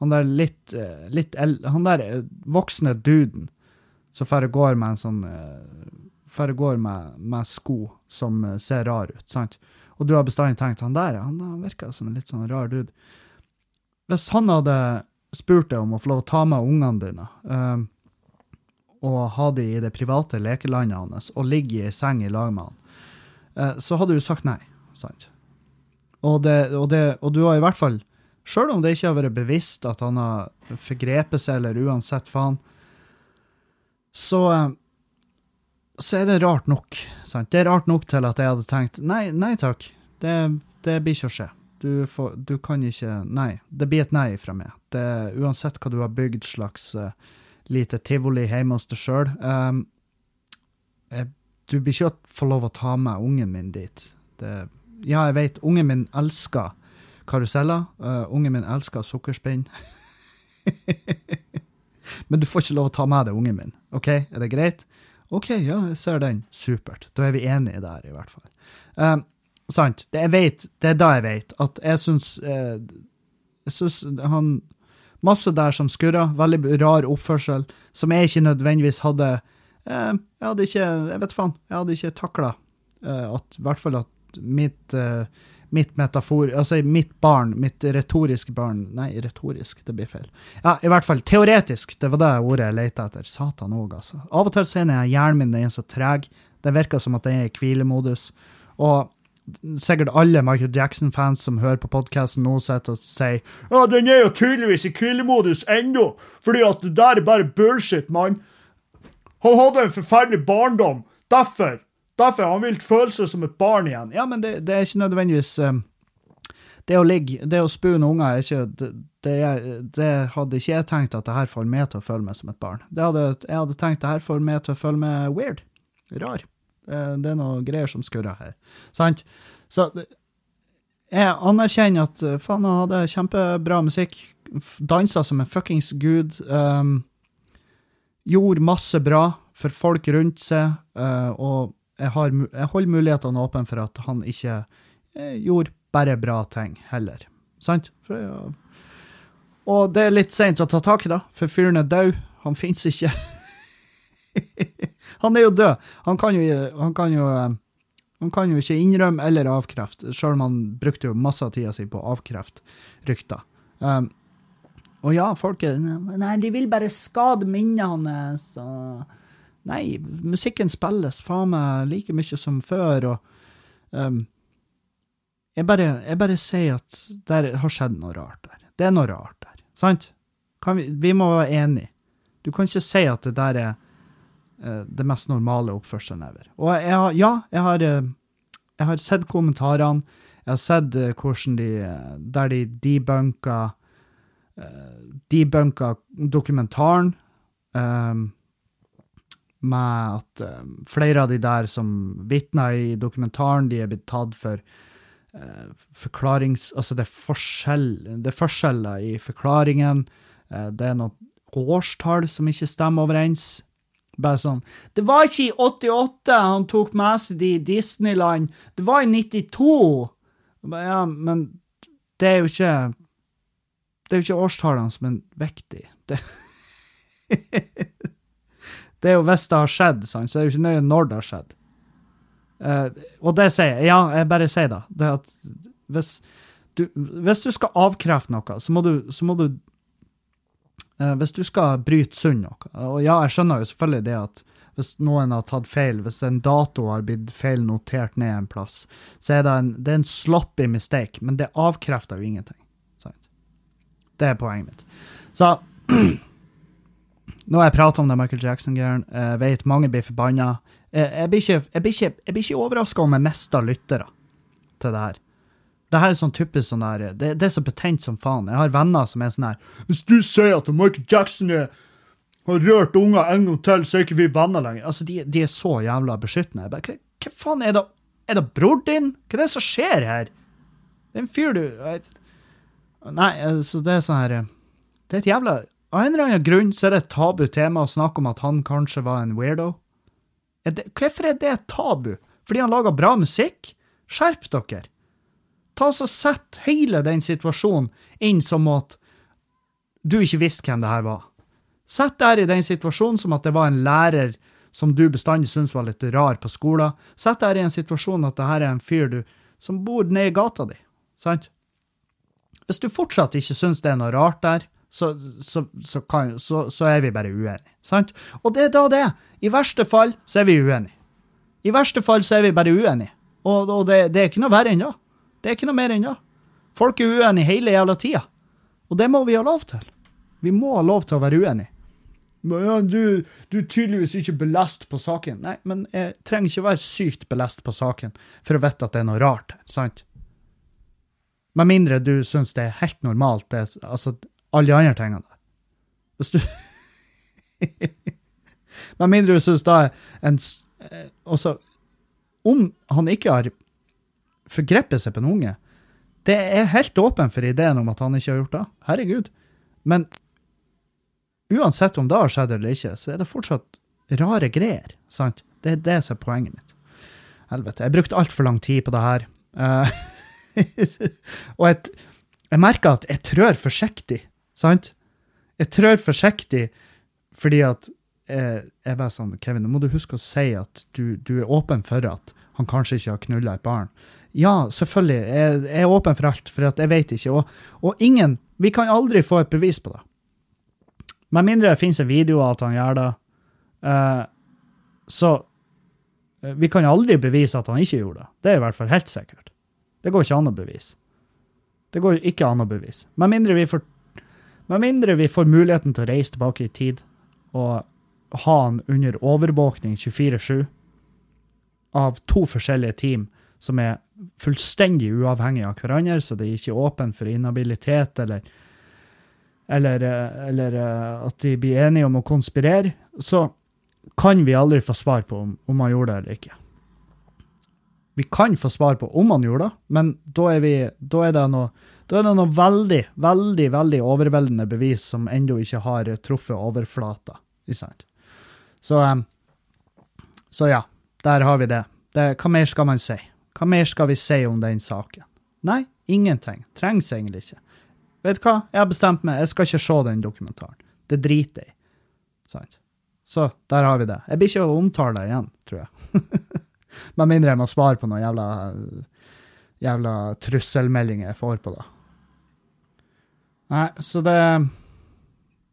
han der litt, uh, litt Han der uh, voksne duden som bare går med en sånn for går med, med, sko som eh, ser rar ut, sant? Og du har bestandig tenkt han der han, han virker som en litt sånn rar dude. Hvis han hadde spurt deg om å få lov å ta med ungene dine um, og ha de i det private lekelandet hans og ligge i ei seng i lag med han, uh, så hadde du sagt nei, sant? Og, det, og, det, og du har i hvert fall, sjøl om det ikke har vært bevisst at han har forgrepet seg, eller uansett faen, så uh, så er det rart nok. Sant? Det er rart nok til at jeg hadde tenkt nei, nei takk, det, det blir ikke å skje. Du, får, du, kan ikke Nei. Det blir et nei fra meg. Det, uansett hva du har bygd slags uh, lite tivoli hjemme hos deg sjøl. Um, du blir ikke å få lov å ta med ungen min dit. Det, ja, jeg vet, ungen min elsker karuseller. Uh, ungen min elsker sukkerspinn. Men du får ikke lov å ta med deg ungen min. OK, er det greit? OK, ja, jeg ser den. Supert. Da er vi enige der, i hvert fall. Um, sant. Det, jeg vet, det er da jeg vet at jeg syns eh, Jeg syns han Masse der som skurrer. Veldig rar oppførsel, som jeg ikke nødvendigvis hadde eh, Jeg hadde ikke Jeg vet faen. Jeg hadde ikke takla eh, at I hvert fall at mitt eh, mitt metafor, altså mitt barn, mitt retoriske barn Nei, retorisk, det blir feil. Ja, i hvert fall teoretisk, det var det ordet jeg leita etter. Satan òg, altså. Av og til ser jeg hjernen min er så treg. Det virker som at den er i hvilemodus. Og sikkert alle Michael Jackson-fans som hører på podkasten nå, sitter og sier ja, den er jo tydeligvis i hvilemodus ennå, fordi at det der er bare bullshit, mann. Han hadde en forferdelig barndom. Derfor Derfor han vil føle seg som et barn igjen. Ja, men det, det er ikke nødvendigvis um, Det å ligge, det å spune unger er ikke det, det, det, hadde ikke jeg tenkt at det her får meg til å føle meg som et barn. Det hadde, jeg hadde tenkt det her får meg til å føle meg weird. Rar. Eh, det er noe greier som skurrer her. Sant? Så jeg anerkjenner at eh, faen, han hadde kjempebra musikk. Dansa som en fuckings gud. Um, gjorde masse bra for folk rundt seg, uh, og jeg, har, jeg holder mulighetene åpne for at han ikke eh, gjorde bare bra ting heller. Sant? For, ja. Og det er litt seint å ta tak i, da, for fyren er død. Han fins ikke. han er jo død. Han kan jo, han kan jo eh, han kan jo ikke innrømme eller avkrefte, sjøl om han brukte jo masse av tida si på å avkrefte rykter. Um, og ja, folk er Nei, de vil bare skade minnet hans. og Nei, musikken spilles faen meg like mye som før, og um, jeg, bare, jeg bare sier at det har skjedd noe rart der. Det er noe rart der, sant? Vi, vi, må være enige. Du kan ikke si at det der er uh, det mest normale oppførselen ever. Og jeg har, ja, jeg har, uh, jeg har sett kommentarene. Jeg har sett uh, hvordan de Der de debunka debunka dokumentaren. Um, med at uh, flere av de der som vitna i dokumentaren, de er blitt tatt for uh, forklarings... Altså, det er, forskjell, det er forskjeller i forklaringen. Uh, det er noe årstall som ikke stemmer overens. Bare sånn Det var ikke i 88 han tok med seg de i Disneyland, det var i 92! Ja, men det er jo ikke Det er jo ikke årstallene som er viktig. Det det er jo hvis det har skjedd, sant? så er det jo ikke nøye når det har skjedd. Uh, og det sier jeg. Ja, jeg bare sier det. det at hvis, du, hvis du skal avkrefte noe, så må du, så må du uh, Hvis du skal bryte sunn noe Og ja, jeg skjønner jo selvfølgelig det at hvis noen har tatt feil, hvis en dato har blitt feil notert ned en plass, så er det en, det er en sloppy mistake, men det avkrefter jo ingenting. Sant? Det er poenget mitt. Så nå har jeg pratet om det Michael Jackson-greiene. Jeg vet mange blir forbanna. Jeg, jeg blir ikke, jeg blir ikke, jeg ikke overraska om jeg mister lyttere til det her. Det her er sånn typisk sånn der, det, det er så betent som faen. Jeg har venner som er sånn her Hvis du sier at Michael Jackson er har rørt unger en gang til, så er ikke vi venner lenger. Altså, de, de er så jævla beskyttende. Bare, hva, hva faen er det? Er det bror din? Hva er det som skjer her? Det er en fyr du jeg, Nei, altså, det er sånn her Det er et jævla Av en eller annen grunn så er det et tabu tema å snakke om at han kanskje var en weirdo. Er det, hvorfor er det et tabu? Fordi han lager bra musikk? Skjerp dere! Ta og Sett hele den situasjonen inn som at du ikke visste hvem det her var. Sett deg i den situasjonen som at det var en lærer som du bestandig syntes var litt rar på skolen. Sett deg i en situasjon at det her er en fyr du, som bor nede i gata di. Sant? Hvis du fortsatt ikke syns det er noe rart der, så, så, så, kan, så, er vi bare uenige. Sant? Og det er da det. I verste fall så er vi uenige. I verste fall så er vi bare uenige. Og, og det, det, er ikke noe verre enn det. Det er ikke noe mer enn det. Folk er uenige hele jævla tida. Og det må vi ha lov til. Vi må ha lov til å være uenige. Ja, du, du, er tydeligvis ikke belest på saken. Nei, men jeg trenger ikke være sykt belest på saken for å vite at det er noe rart her, sant? Med mindre du syns det er helt normalt, det, altså alle de andre tingene der. Hvis du Med mindre du syns da en eh, Altså, om han ikke har forgrepet seg på en unge, det er helt åpen for ideen om at han ikke har gjort det. Herregud. Men uansett om det har skjedd eller ikke, så er det fortsatt rare greier. sant? Det er det som er poenget mitt. Helvete. Jeg brukte altfor lang tid på det her. Uh, og et, jeg merker at jeg trør forsiktig, sant? Jeg trør forsiktig fordi at jeg, jeg var sånn Kevin, nå må du huske å si at du, du er åpen for at han kanskje ikke har knulla et barn. Ja, selvfølgelig. Jeg, jeg, er åpen for alt, for jeg vet ikke. Og, og ingen Vi kan aldri få et bevis på det. Med mindre det finnes en video av at han gjør det. Uh, så uh, Vi kan aldri bevise at han ikke gjorde det. Det er i hvert fall helt sikkert. Det går ikke an å bevise. Det går ikke an å bevise. Med mindre vi får, med mindre vi får muligheten til å reise tilbake i tid og ha han under overvåkning 24-7 av to forskjellige team som er fullstendig uavhengige av hverandre, så det er ikke åpent for inhabilitet eller eller, eh, eller, eh, at de blir enige om å konspirere, så kan vi aldri få svar på om, om han gjorde det eller ikke. Vi kan få svar på om han gjorde det, men da er, vi, da er, det, noe, da er det noen veldig, veldig veldig overveldende bevis som ennå ikke har truffet overflata. Så, eh, så ja, der har vi det. det. Hva mer skal man si? Hva mer skal vi si om den saken? Nei, ingenting. Trengs egentlig ikke. Vet du hva, jeg har bestemt meg, jeg skal ikke se den dokumentaren. Det driter jeg i. Så der har vi det. Jeg blir ikke det igjen, tror jeg. Med mindre jeg må svare på noen jævla, jævla trusselmeldinger jeg får på det. Nei, så det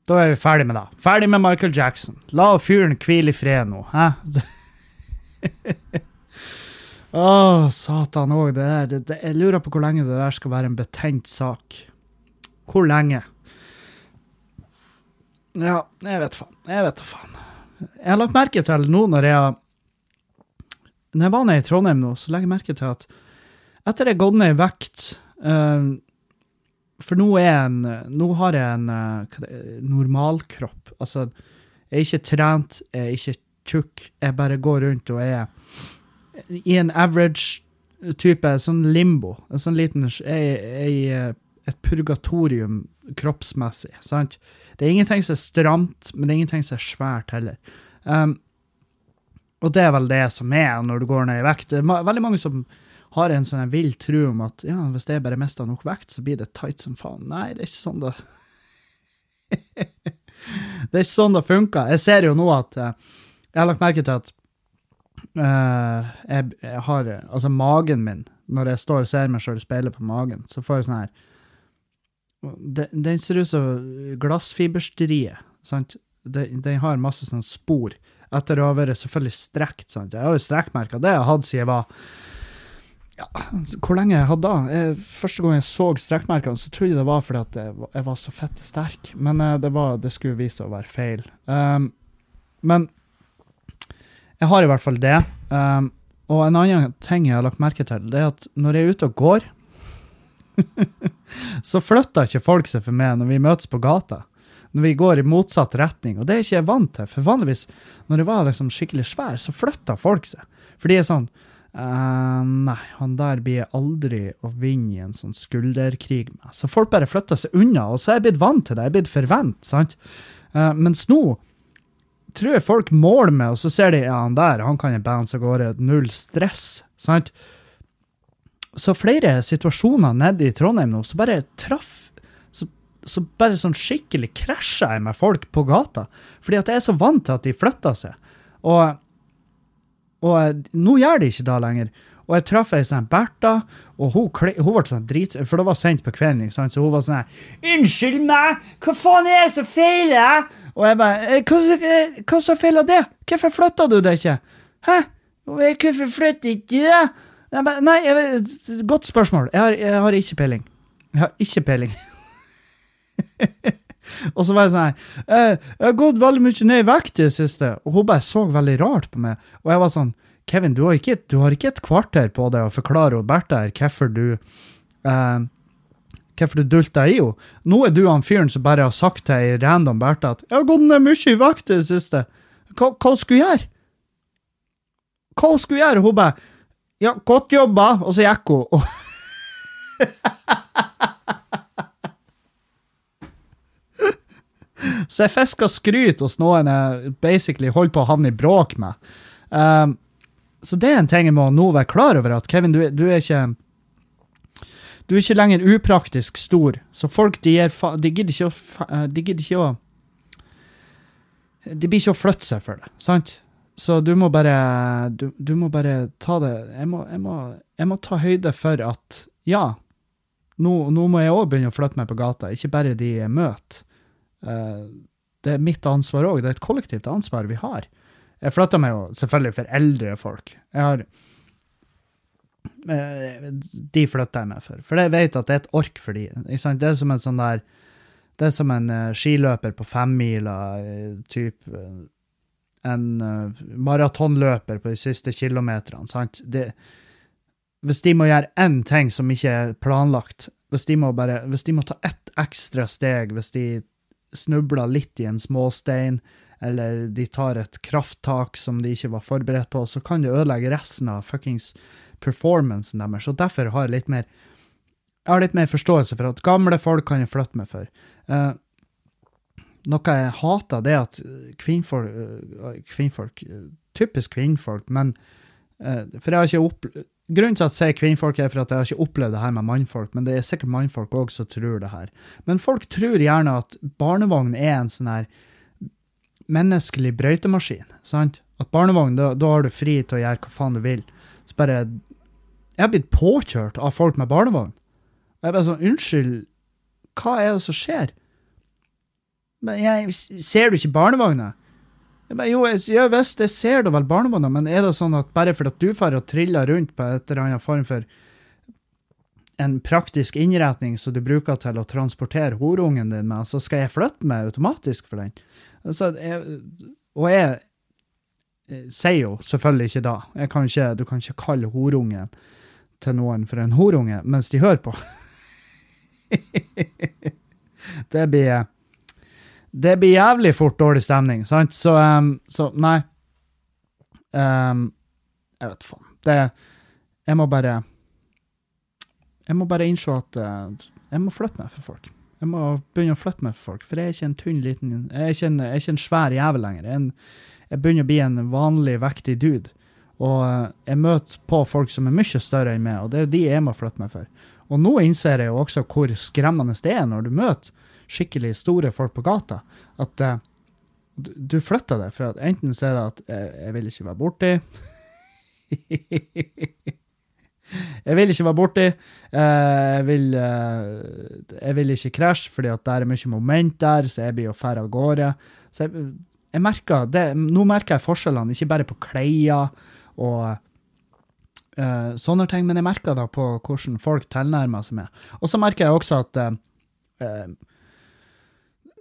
Da er vi ferdig med det. Ferdig med Michael Jackson. La fyren hvile i fred nå, hæ? Å, satan òg, det der. jeg lurer på hvor lenge det der skal være en betent sak. Hvor lenge? Ja, jeg vet faen. Jeg vet da faen. Jeg har lagt merke til nå når jeg Når jeg var nede i Trondheim nå, så legger jeg merke til at etter jeg har gått ned i vekt uh, For nå er en Nå har jeg en uh, normalkropp. Altså, jeg er ikke trent, jeg er ikke tjukk. Jeg bare går rundt og er i en average type sånn limbo. En sånn liten jeg, jeg, et purgatorium kroppsmessig. sant? Det er ingenting som er stramt, men det er ingenting som er svært heller. Um, og det er vel det som er når du går ned i vekt. Det er veldig mange som har en sånn vill tro om at ja, hvis jeg bare mister nok vekt, så blir det tight som faen. Nei, det er ikke sånn det Det er ikke sånn det funker. Jeg ser jo nå at eh, Jeg har lagt merke til at uh, jeg, jeg har Altså, magen min, når jeg står og ser meg sjøl speile på magen, så får jeg sånn her den, ser ut som glassfiberstrie, sant? Den, har masse sånn spor, etter å ha vært selvfølgelig strekt, sant? Jeg har jo strekkmerker, det har jeg hatt siden jeg var ja, hvor lenge jeg hadde da? Første gang jeg så strekkmerkene, så trodde jeg det var fordi at jeg, var- så fette sterk, men eh, det, var, det skulle vise seg å være feil. Um, men jeg har i hvert fall det. Um, og en annen ting jeg har lagt merke til, det er at når jeg er ute og går, så flytter ikke folk seg for meg når vi møtes på gata. Når vi går i motsatt retning. Og det er ikke jeg vant til, for vanligvis når jeg var liksom skikkelig svær, så flytta folk seg. For de er sånn eh, Nei, han der blir aldri å vinne i en sånn skulderkrig med. Så folk bare flytter seg unna, og så er jeg blitt vant til det. Jeg er blitt forvent, sant. Uh, mens nå tror jeg folk måler med, og så ser de ja, han der, han kan jeg bounce av gårde, null stress, sant. Så flere situasjoner nede i Trondheim nå, så bare traff så, så bare sånn skikkelig krasja jeg med folk på gata. Fordi at jeg er så vant til at de flytter seg. Og, og eh, nå gjør de ikke det lenger. Og jeg traff ei sånn Bertha, og hun, hun ble sånn drits... For det var sent på kvelden, ikke sant? så hun var sånn her Unnskyld meg, hva faen er det som feiler? Og jeg bare «Eh, Hva, som- eh, feiler det? Hvorfor flytta du det ikke? Hæ? «Eh, Hvorfor flytter ikke du det?' Jeg bare, Nei, jeg godt spørsmål. Jeg har, jeg har ikke peiling. Jeg har ikke peiling. og så var jeg sånn her «Eh, Jeg har gått veldig mye ned i vekt i det siste. Og hun bare så veldig rart på meg. Og jeg var sånn Kevin, du har ikke, du har ikke et kvarter på deg å forklare hun Bertha her hvorfor du eh, Hvorfor du dulta i henne. Nå er du han fyren som bare har sagt til ei random Bertha at 'Jeg har gått ned mye i vekt i det siste'. Hva, hva skulle jeg gjøre? Hva hun skulle gjøre? Hun bare 'Ja, godt jobba', og så gikk hun. Så jeg fisker skryt hos noen jeg basically holder på å havne i bråk med. Um, så det er en ting jeg må nå være klar over, at Kevin, du, er- du er ikke Du er ikke lenger upraktisk stor, så folk de, gir fa de gidder ikke å eh, De gidder ikke å De blir ikke å flytte seg for det, sant? Så du må bare Du, du må bare ta det jeg må, jeg, må, jeg må ta høyde for at ja, nå, nå må jeg òg begynne å flytte meg på gata, ikke bare de jeg møter. Eh, det er mitt ansvar òg. Det er et kollektivt ansvar vi har. Jeg flytter meg jo selvfølgelig for eldre folk. Jeg har eh, De flytter jeg meg for. For jeg vet at det er et ork for de. Det er som en sånn der Det er som en eh, skiløper på femmila, type En maratonløper på de siste kilometerne. sant? Det, hvis de må gjøre én ting som ikke er planlagt, hvis de må, bare, hvis de må ta ett ekstra steg, hvis de snubler litt i en småstein, eller de tar et krafttak som de ikke var forberedt på, så kan det ødelegge resten av fuckings performancen deres. Så derfor har jeg litt mer jeg har litt mer forståelse for at gamle folk kan jeg flytte meg for. Eh, noe jeg hater, det er at kvinnfolk, eh, kvinnfolk Typisk kvinnfolk, men eh, For jeg har ikke opplevd Grunnen til at jeg sier kvinnfolk, er for at jeg har ikke opplevd det her med mannfolk, men det er sikkert mannfolk òg som tror det her. Men folk tror gjerne at barnevogn er en sånn her menneskelig brøytemaskin, sant? At barnevogn, da, da har du fri til å gjøre hva faen du vil. Så bare Jeg har blitt påkjørt av folk med barnevogn. Og jeg bare sånn, unnskyld, hva er det som skjer? Men jeg, ser du ikke barnevogna? Jeg bare, jo, jeg, ja, visst, jeg ser da vel barnebånda, men er det sånn at bare fordi du får og triller rundt på et eller annet form for en praktisk innretning som du bruker til å transportere horungen din med, så skal jeg flytte meg automatisk for den? Altså, jeg, og jeg, jeg, sier jo selvfølgelig ikke da. Jeg kan ikke, du kan ikke kalle horungen til noen for en horunge mens de hører på. det blir Det blir jævlig fort dårlig stemning, sant? Så, um, så nei. Um, jeg vet faen. Det Jeg må bare Jeg må bare innse at uh, jeg må flytte meg for folk. Jeg må begynne å flytte meg for folk, for jeg er ikke en tynn liten Jeg er ikke en, er ikke en svær jævel lenger. Jeg, en, jeg begynner å bli en vanlig, vektig dude. Og uh, jeg møter på folk som er mye større enn meg, og det er jo de jeg må flytte meg for. Og nå innser jeg jo også hvor skremmende det er når du møter skikkelig store folk på gata. At uh, Du, flytter det, for at enten så er det at jeg, jeg vil ikke være borti Jeg vil ikke være borti. eh, Jeg vil, eh, jeg vil ikke krasje, fordi at det er mye moment der, så jeg blir jo færre av gårde. Så jeg, jeg merker det, Nå merker jeg forskjellene, ikke bare på klær og uh, sånne ting, men jeg merker da på hvordan folk tilnærmer seg meg. Og så merker jeg også at eh, eh,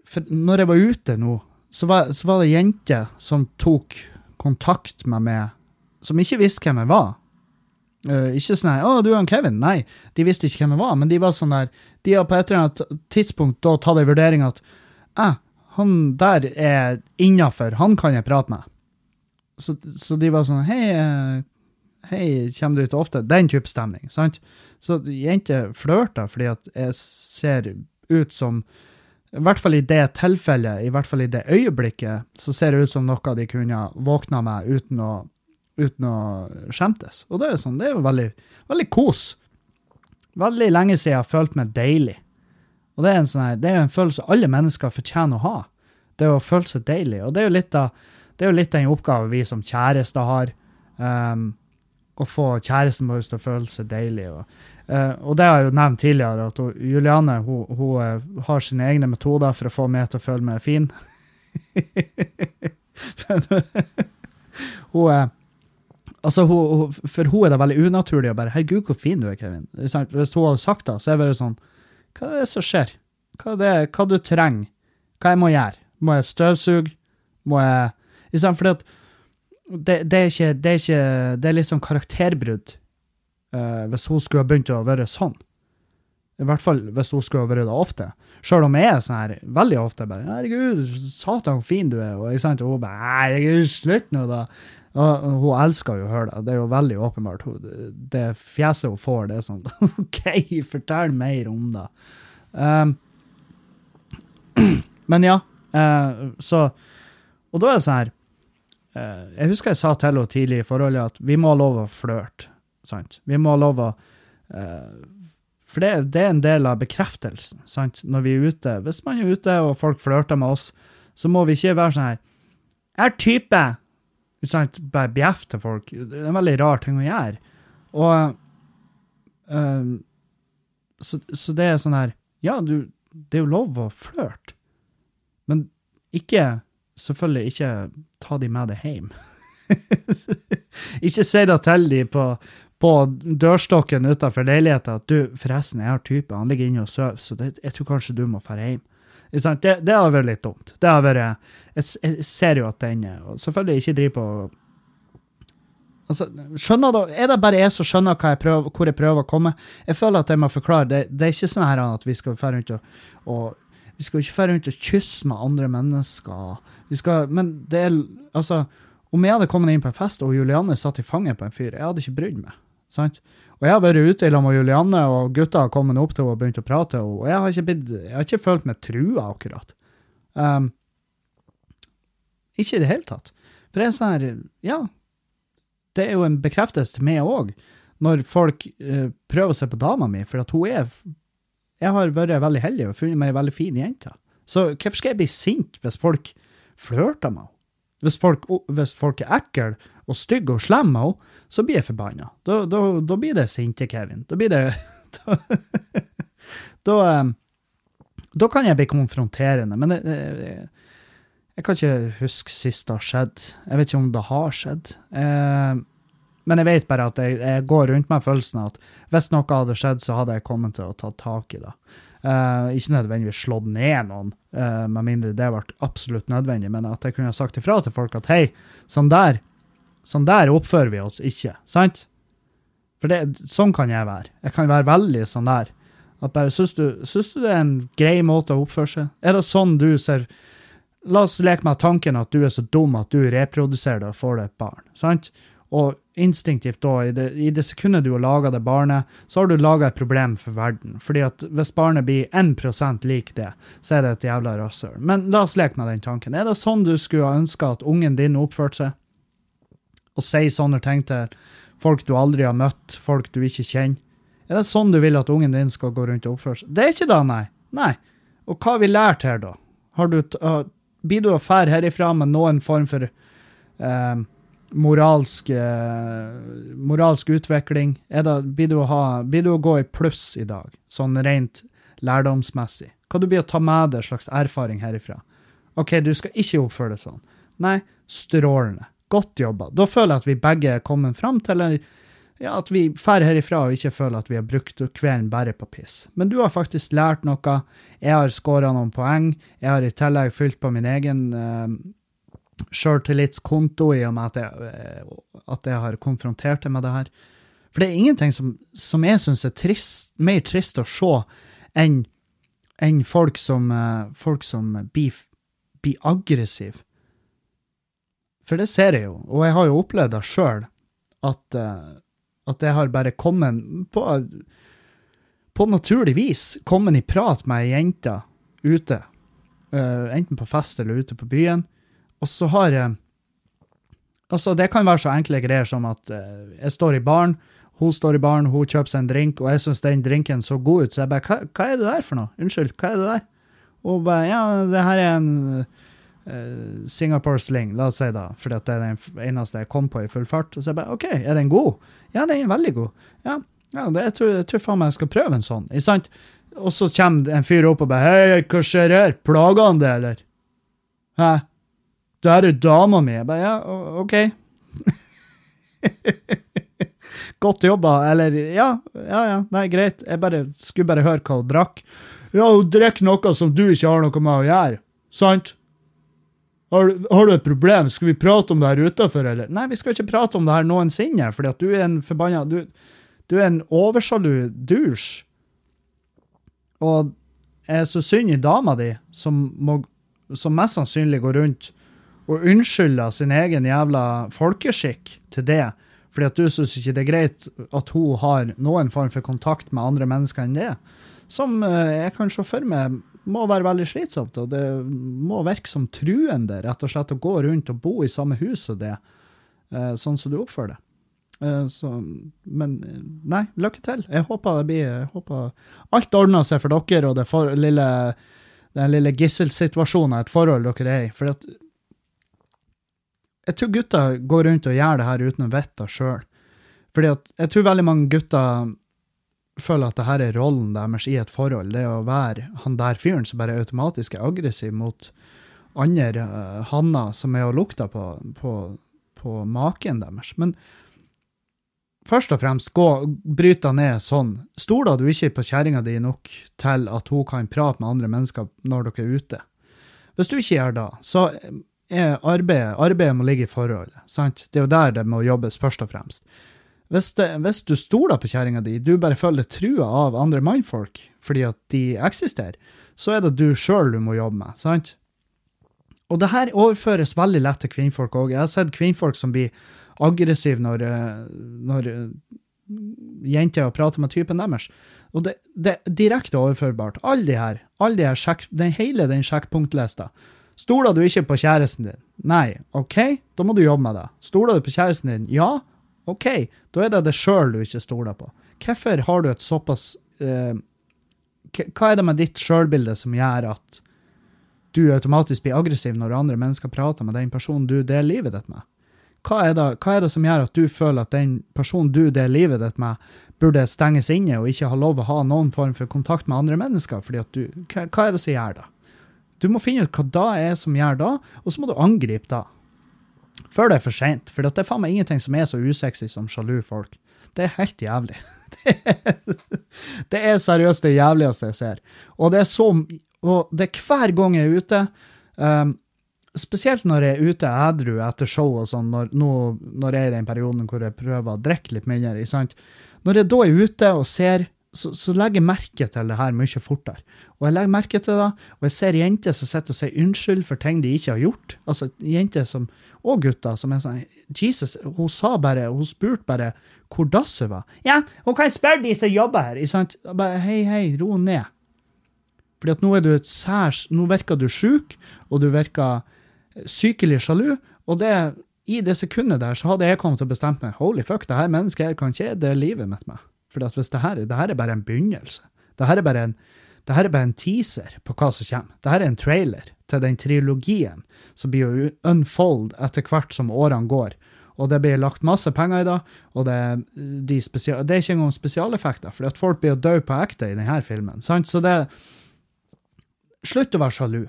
For når jeg var ute nå, så var, så var det jenter som tok kontakt med meg, som ikke visste hvem jeg var. Uh, ikke sånn her 'Å, du er han Kevin'. Nei, de visste ikke hvem jeg var, men de var sånn der De har på et eller annet tidspunkt da tatt en vurdering at eh, han der er innafor, han kan jeg prate med. Så, så de var sånn 'Hei, eh, hei, kommer du ut ofte?' Den type stemning, sant? Så jenter flørter fordi at jeg ser ut som i hvert fall i det tilfellet, i hvert fall i det øyeblikket, så ser det ut som noe de kunne våkna med uten å uten å skjemtes. Og det er, sånn, det er jo veldig, veldig kos. Veldig lenge siden jeg har følt meg deilig. Og det er, en sånn det er jo en følelse alle mennesker fortjener å ha. Det er å føle seg deilig. Og det er jo litt av, det er jo litt den oppgaven vi som kjærester har. Um, å få kjæresten vår til å føle seg deilig. Og, uh, og det har jeg jo nevnt tidligere, at hun, Juliane hun, hun uh, har sine egne metoder for å få meg til å føle meg fin. hun, uh, altså for hun er det veldig unaturlig å bare 'Herregud, hvor fin du er, Kevin'. Hvis hun hadde sagt det, så er det bare sånn Hva er det som skjer? Hva er det hva du trenger? Hva jeg må gjøre? Må jeg støvsuge? Må jeg Fordi at det, det, det, er ikke, det er litt sånn karakterbrudd uh, hvis hun skulle begynt å være sånn. I hvert fall hvis hun skulle vært det ofte. Sjøl om jeg er sånn her veldig ofte bare 'Herregud, satan, hvor fin du er', og, jeg og hun bare 'Herregud, slutt nå, da'. Og hun elsker jo å høre det. Det er jo veldig åpenbart. Det fjeset hun får, det er sånn OK, fortell mer om det. Um, men ja, uh, så Og da er det sånn her uh, Jeg husker jeg sa til henne tidlig i forholdet at vi må ha lov å flørte. Sant? Vi må ha lov å uh, For det, det, er en del av bekreftelsen sant? når vi er ute. Hvis man er ute og folk flørter med oss, så må vi ikke være sånn her Jeg er type! sant, bare bjeff til folk. Det er en veldig rar ting å gjøre. Og um, så, så, det er sånn her Ja, du, det er jo lov å flørte, men ikke Selvfølgelig ikke ta de med deg hjem. ikke si det til de på, på dørstokken utenfor leiligheten at du, forresten, jeg har type, han ligger inne og sover, så det, jeg tror kanskje du må dra hjem. Det, det har vært litt dumt. Det har vært, jeg, jeg ser jo at den og Selvfølgelig ikke driver på altså, skjønner da, Er det bare jeg som skjønner jeg prøver, hvor jeg prøver å komme? Jeg føler at jeg må forklare. Det, det er ikke sånn her at vi skal dra rundt og, og vi skal ikke dra rundt og kysse med andre mennesker. Vi skal, men det er altså Om jeg hadde kommet inn på en fest og Julianne satt i fanget på en fyr, jeg hadde ikke brydd meg. Sant? Og jeg har vært ute sammen med Julianne, og gutta har kommet opp til henne og begynt å prate, og jeg har ikke, blitt, jeg har ikke følt meg trua, akkurat. Um, ikke i det hele tatt. For det er sånn her Ja, det er jo en bekreftelse til meg òg, når folk uh, prøver seg på dama mi, for at hun er Jeg har vært veldig heldig og funnet meg ei veldig fin jente. Så hvorfor skal jeg bli sint hvis folk flørter med henne? Hvis folk, hvis folk er ekle og stygge og slemme med henne, så blir jeg forbanna. Da, da, da, blir det sinte Kevin. Da blir det Da, da, eh, da kan jeg bli konfronterende. Men jeg, jeg, jeg kan ikke huske sist det har skjedd. Jeg vet ikke om det har skjedd. Eh, men jeg vet bare at jeg, jeg går rundt med følelsen av at hvis noe hadde skjedd, så hadde jeg kommet til å ta tak i det. Uh, ikke nødvendigvis slått ned noen, uh, med mindre det ble absolutt nødvendig, men at jeg kunne sagt ifra til folk at hei, sånn der, sånn der oppfører vi oss ikke, sant? For det, sånn kan jeg være. Jeg kan være veldig sånn der. At bare, Syns du, synes du det er en grei måte å oppføre seg? Er det sånn du ser La oss leke med tanken at du er så dum at du reproduserer det og får deg et barn. sant? Og instinktivt da, i det, i det sekundet du har laga det barnet, så har du laga et problem for verden. Fordi at hvis barnet blir 1% lik det, så er det et jævla rasshøl. Men la oss leke med den tanken. Er det sånn du skulle ha ønska at ungen din oppførte seg? Og si sånne ting til folk du aldri har møtt, folk du ikke kjenner? Er det sånn du vil at ungen din skal gå rundt og oppføre seg? Det er ikke det, nei. Nei. Og hva har vi lært her, da? Du, uh, blir du å fære herifra med noen form for uh, moralsk, eh, moralsk utvikling? Det, blir, du å ha, blir du å gå i pluss i dag, sånn rent lærdomsmessig? Hva du blir å ta med deg slags erfaring herifra? OK, du skal ikke oppføre deg sånn. Nei, strålende. Godt jobba. Da føler jeg at vi begge er kommet fram til ja, at vi drar herifra og ikke føler at vi har brukt kvelden bare på piss. Men du har faktisk lært noe. Jeg har skåra noen poeng. Jeg har i tillegg fylt på min egen uh, sjøltillitskonto i og med at jeg, uh, at jeg har konfrontert deg med det her. For det er ingenting som, som jeg syns er trist, mer trist å se enn en folk som, uh, folk som blir, blir aggressive for det ser jeg jo, og jeg har jo opplevd det sjøl, at, uh, at jeg har bare kommet på, på naturlig vis kommet i prat med ei jente ute, uh, enten på fest eller ute på byen, og så har jeg Altså, det kan være så enkle greier som at uh, jeg står i baren, hun står i baren, hun kjøper seg en drink, og jeg syns den drinken så god ut, så jeg bare hva, hva, er det der for noe? Unnskyld, hva er det der? Og bare Ja, det her er en uh, Singapore Sling, la oss si da, fordi det er den eneste jeg kom på i full fart. Og så jeg bare OK, er den god? Ja, den er veldig god. Ja, ja det, jeg, tror, jeg tror faen meg jeg skal prøve en sånn. Ikke sant? Og så kommer en fyr opp og bare Hei, hva skjer her? Plager han det, eller? Hæ? Det her er dama mi. Jeg bare Ja, OK. Godt jobba. Eller ja, ja, ja, nei, greit. Jeg bare, skulle bare høre hva hun drakk. Ja, hun drikker noe som du ikke har noe med å gjøre. Sant? Har, har, du et problem? Skal vi prate om det her utafor, eller? Nei, vi skal ikke prate om det her noensinne, fordi at du er en forbanna Du, du er en oversjalu dusj. Og jeg er så synd i dama di, som, må, som mest sannsynlig går rundt og unnskylder sin egen jævla folkeskikk til det, fordi at du syns ikke det er greit at hun har noen form for kontakt med andre mennesker enn det. Som eh, jeg kan se for meg må være veldig slitsomt, og det må virke som truende, rett og slett, å gå rundt og bo i samme hus og det, eh, sånn som du oppfører deg. Eh, så, men nei, lykke til. Jeg håper det blir jeg håper Alt ordner seg for dere og det for, lille, den lille gisselsituasjonen, et forhold dere er i. For at jeg tror gutter går rundt og gjør det her uten å vite det sjøl. Fordi at jeg tror veldig mange gutter føler at det her er rollen deres i et forhold. Det å være han der fyren som bare automatisk er aggressiv mot andre uh, hanner som er og lukter på, på, på maken deres. Men først og fremst, gå, bryt deg ned sånn. Stoler du ikke på kjerringa di nok til at hun kan prate med andre mennesker når dere er ute? Hvis du ikke gjør det, så er arbeidet, arbeidet må ligge i forholdet. sant? Det er jo der det må jobbes, først og fremst. Hvis, det, hvis du stoler på kjerringa di, du bare følger trua av andre mannfolk fordi at de eksisterer, så er det du sjøl du må jobbe med, sant? Og det her overføres veldig lett til kvinnfolk òg. Jeg har sett kvinnfolk som blir aggressive når, eh, når eh, jenter prater med typen deres. Og det, det, er direkte overførbart. Alle de her, alle de her sjekk, den, hele den sjekkpunktlista. Stoler du ikke på kjæresten din? Nei. OK, da må du jobbe med det. Stoler du på kjæresten din? Ja. OK, da er det det sjøl du ikke stoler på. Hvorfor har du et såpass eh, Hva er det med ditt sjølbilde som gjør at du automatisk blir aggressiv når andre mennesker prater med den personen du deler livet ditt med? Hva er, det, hva er det som gjør at du føler at den personen du deler livet ditt med, burde stenges inne og ikke ha lov å ha noen form for kontakt med andre mennesker? Fordi at du, hva, hva er det som gjør det? Du må finne ut hva da er som gjør da, og så må du angripe da før det er for seint. For det er faen meg ingenting som er så usexy som sjalu folk. Det er helt jævlig. Det er, det er seriøst det jævligste jeg ser. Og det er så Og det er hver gang jeg er ute, um, spesielt når jeg er ute edru etter show og sånn, når, når, jeg er i den perioden hvor jeg prøver å drikke litt mindre, når jeg da er ute og ser så, så, legger jeg merke til det her mye fortere. Og jeg legger merke til det, og jeg ser jenter som sitter og sier unnskyld for ting de ikke har gjort. Altså jenter som, og gutter som er sånn Jesus, hun sa bare, hun spurte bare hvor dasset var. Ja, hun kan spørre de som jobber her. sant? Bare, hei, hei, ro ned. Fordi at nå er du et særs Nå virker du sjuk, og du virker sykelig sjalu. Og det, i det sekundet der så hadde jeg kommet til å bestemme meg holy fuck, det her mennesket her kan ikke det livet mitt med. For hvis det her, det her er bare en begynnelse. Det her er bare en, det her er bare en teaser på hva som kommer. Det her er en trailer til den trilogien som blir unfold etter hvert som årene går. Og det blir lagt masse penger i det, og det, de spesial, det er ikke engang spesialeffekter, for at folk blir jo døde på ekte i denne filmen. sant? Så det Slutt å være sjalu.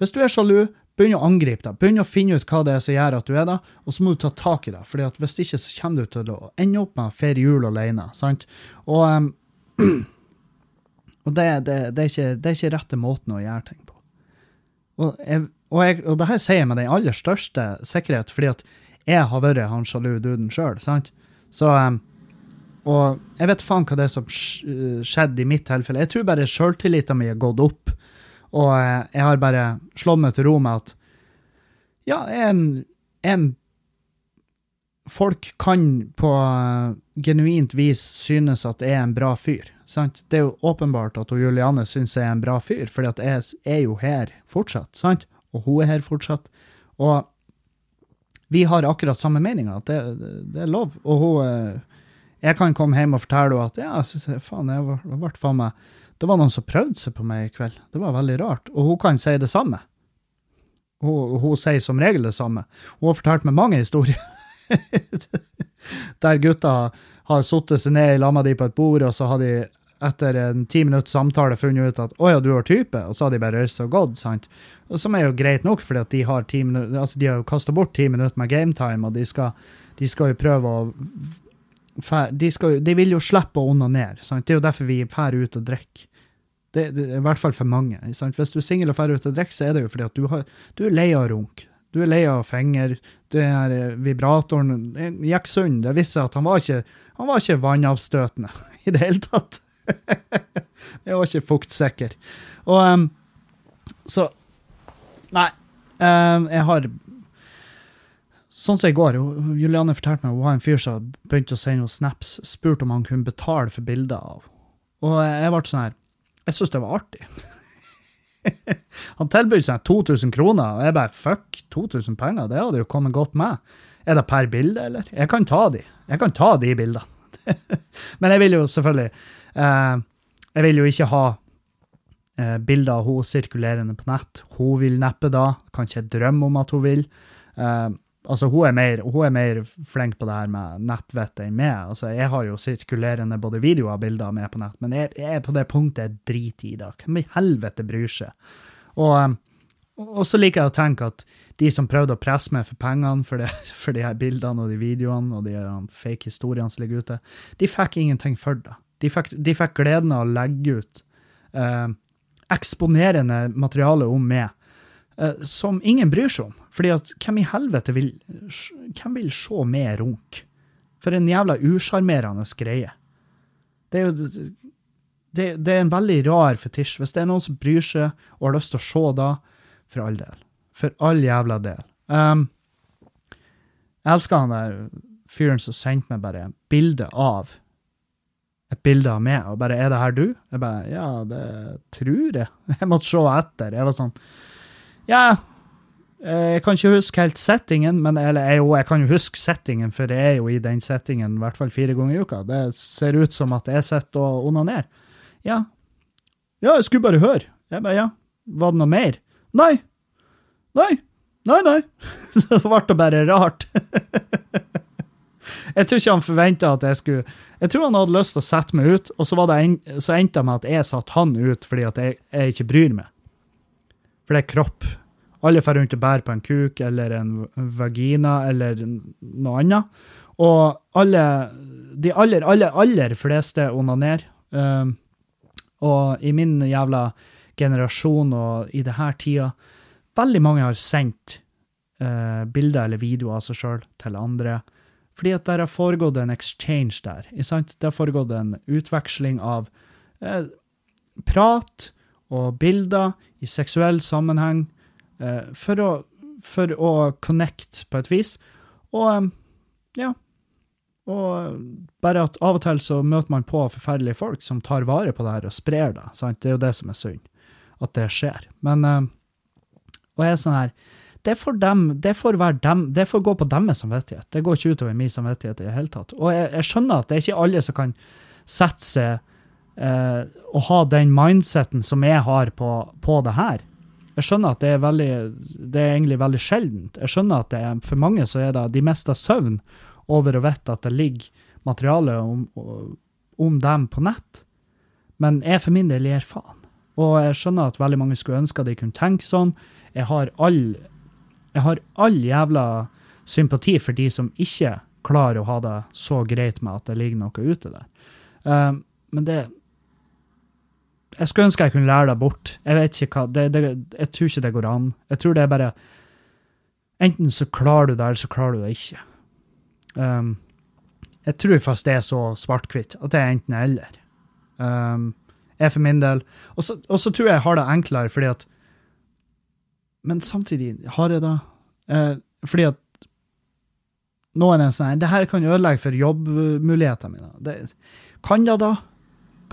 Hvis du er sjalu, begynn å angripe deg. Begynn å finne ut hva det er som gjør at du er der, og så må du ta tak i det. fordi at hvis ikke, så kommer du til å ende opp med å feire jul alene. sant? Og, um, og det, det, det, er ikke, det er ikke rette måten å gjøre ting på. Og, jeg, og, jeg, og det her sier jeg med den aller største sikkerhet, fordi at jeg har vært han sjalu duden sjøl, sant? Så um, Og jeg vet faen hva det er som skjedde i mitt tilfelle. Jeg tror bare sjøltilliten min har gått opp, og uh, jeg har bare slått meg til ro med at ja, en, en Folk kan på uh, genuint vis synes at jeg er en bra fyr. Sant? Det er jo åpenbart at Juliane synes jeg er en bra fyr, at jeg er jo her fortsatt. sant? Og hun er her fortsatt. Og vi har akkurat samme meninger, at det, det, er lov. Og hun eh, Jeg kan komme hjem og fortelle henne at ja, faen, jeg ble faen meg Det var noen som prøvde seg på meg i kveld. Det var veldig rart. Og hun kan si det samme. Hun, hun sier som regel det samme. Hun har fortalt meg mange historier. Der gutta har satt seg ned i lag med de på et bord, og så har de etter en ti minutts samtale funnet ut at 'å ja, du har type', og så har de bare røyst og gått. sant? Og Som er jo greit nok, fordi de har altså har jo kasta bort ti minutter med gametime, og de skal, de skal jo prøve å de, skal, de, vil jo slippe å onanere. sant? Det er jo derfor vi drar ut og drikker. Det, det, I hvert fall for mange. Sant? Hvis du er singel og drar ut og drikker, så er det jo fordi at du, har, du er lei av runk. Du er lei av finger. Du er vibratoren. vibratoren gikk sund. Det viste seg at han var ikke, han var ikke vannavstøtende i det hele tatt. jeg var ikke fuktsikker. Og um, så Nei. Um, jeg har Sånn som i går, Juliane fortalte meg hun har en fyr som begynte å sende noen snaps, spurte om han kunne betale for bilder av. Og jeg ble sånn her Jeg syntes det var artig. han tilbød seg 2000 kroner, og jeg bare fuck, 2000 penger, det hadde jo kommet godt med. Er det per bilde, eller? Jeg kan ta de. Jeg kan ta de bildene. Men jeg vil jo selvfølgelig Eh, jeg vil jo ikke ha eh, bilder av hun sirkulerende på nett. Hun vil neppe da. Kan ikke drømme om at hun vil. Eh, altså, hun er, mer, hun er mer flink på det her med nettvett enn meg. Altså, jeg har jo sirkulerende både videoer og bilder med på nett, men jeg, jeg er på det punktet jeg driter i det. Hvem i helvete bryr seg? Og, og så liker jeg å tenke at de som prøvde å presse meg for pengene for, det, for de her bildene og de videoene og de fake historiene som ligger ute, de fikk ingenting for det. De fikk, de fikk gleden av å legge ut eh, eksponerende materiale om meg som ingen bryr seg om. Fordi at hvem i helvete vil Hvem vil se mer runk? For en jævla usjarmerende greie. Det er jo det, det, er en veldig rar fetisj. Hvis det er noen som bryr seg og har lyst til å se da, for all del. For all jævla del. Um, jeg elsker han der fyren som sendte meg bare bilde av et bilde av meg, og bare 'Er det her du?' Jeg bare 'Ja, det tror jeg'. Jeg måtte se etter. Jeg var sånn Ja, eh, jeg kan ikke huske helt settingen, men eller jo, jeg kan jo huske settingen, for jeg er jo i den settingen i hvert fall fire ganger i uka. Det ser ut som at jeg sitter og onanerer. Ja. Ja, jeg skulle bare høre. Jeg bare, ja. Var det noe mer? Nei. Nei. Nei, nei. Så ble det bare rart. jeg tror ikke han forventa at jeg skulle Jeg tror han hadde lyst til å sette meg ut, og så, en, så endte det med at jeg satte han ut fordi at jeg, jeg ikke bryr meg. For det er kropp. Alle får rundt og bærer på en kuk eller en vagina eller noe annet. Og alle, de aller, aller, aller fleste onanerer. Um, og i min jævla generasjon og i denne tida Veldig mange har sendt uh, bilder eller videoer av seg sjøl til andre. Fordi at det har foregått en exchange der. Det har foregått en utveksling av eh, prat og bilder i seksuell sammenheng eh, for, å, for å connect på et vis. Og eh, ja. Og bare at av og til så møter man på forferdelige folk som tar vare på det her og sprer det. Sant? Det er jo det som er synd, at det skjer. Men eh, Og jeg er sånn her det får, dem, det får, dem, det får gå på deres samvittighet. Det går ikke utover min samvittighet i det hele tatt. Og jeg, jeg, skjønner at det er ikke alle som kan sette seg eh, å ha den mindseten som jeg har på, på det her. Jeg skjønner at det er, veldig, det er egentlig veldig sjeldent. Jeg skjønner at det er, for mange så er det de mister søvn over å vite at det ligger materiale om, om dem på nett. Men jeg for min del gir faen. Og jeg skjønner at veldig mange skulle ønske at de kunne tenke sånn. Jeg har all, jeg har all jævla sympati for de som ikke klarer å ha det så greit med at det ligger noe ute der. Uh, men det Jeg skulle ønske jeg kunne lære deg bort. Jeg vet ikke hva, det, det, Jeg tror ikke det går an. Jeg tror det er bare Enten så klarer du det, eller så klarer du det ikke. Um, jeg tror fast det er så svart-hvitt at det er enten-eller. Um, jeg for min del. Og så, tror jeg jeg har det enklere, fordi at Men samtidig har jeg det uh, Fordi at noen er sånn Det her kan ødelegge for jobbmulighetene mine. Det, kan det, da?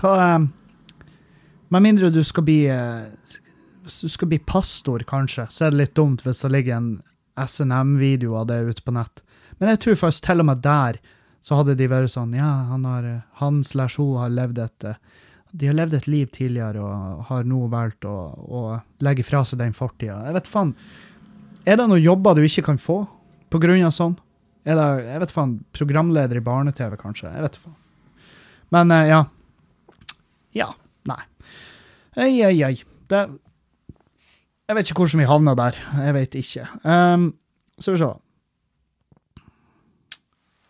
Hva um, Med mindre du skal bli uh, Hvis du skal bli pastor, kanskje, så er det litt dumt hvis det ligger en SNM-video av det ute på nett. Men jeg tror faktisk til og med der så hadde de vært sånn Ja, han, har, han slash hun har levd et De har levd et liv tidligere og har nå valgt å, å legge fra seg den fortida. Jeg vet faen Er det noen jobber du ikke kan få av sånn? Er det, jeg vet faen, programleder i barne-TV, kanskje? Jeg vet faen. Men uh, ja. Ja. Ei, ei, ei. Det Jeg vet ikke hvordan vi havna der. Jeg vet ikke. Um, skal vi se.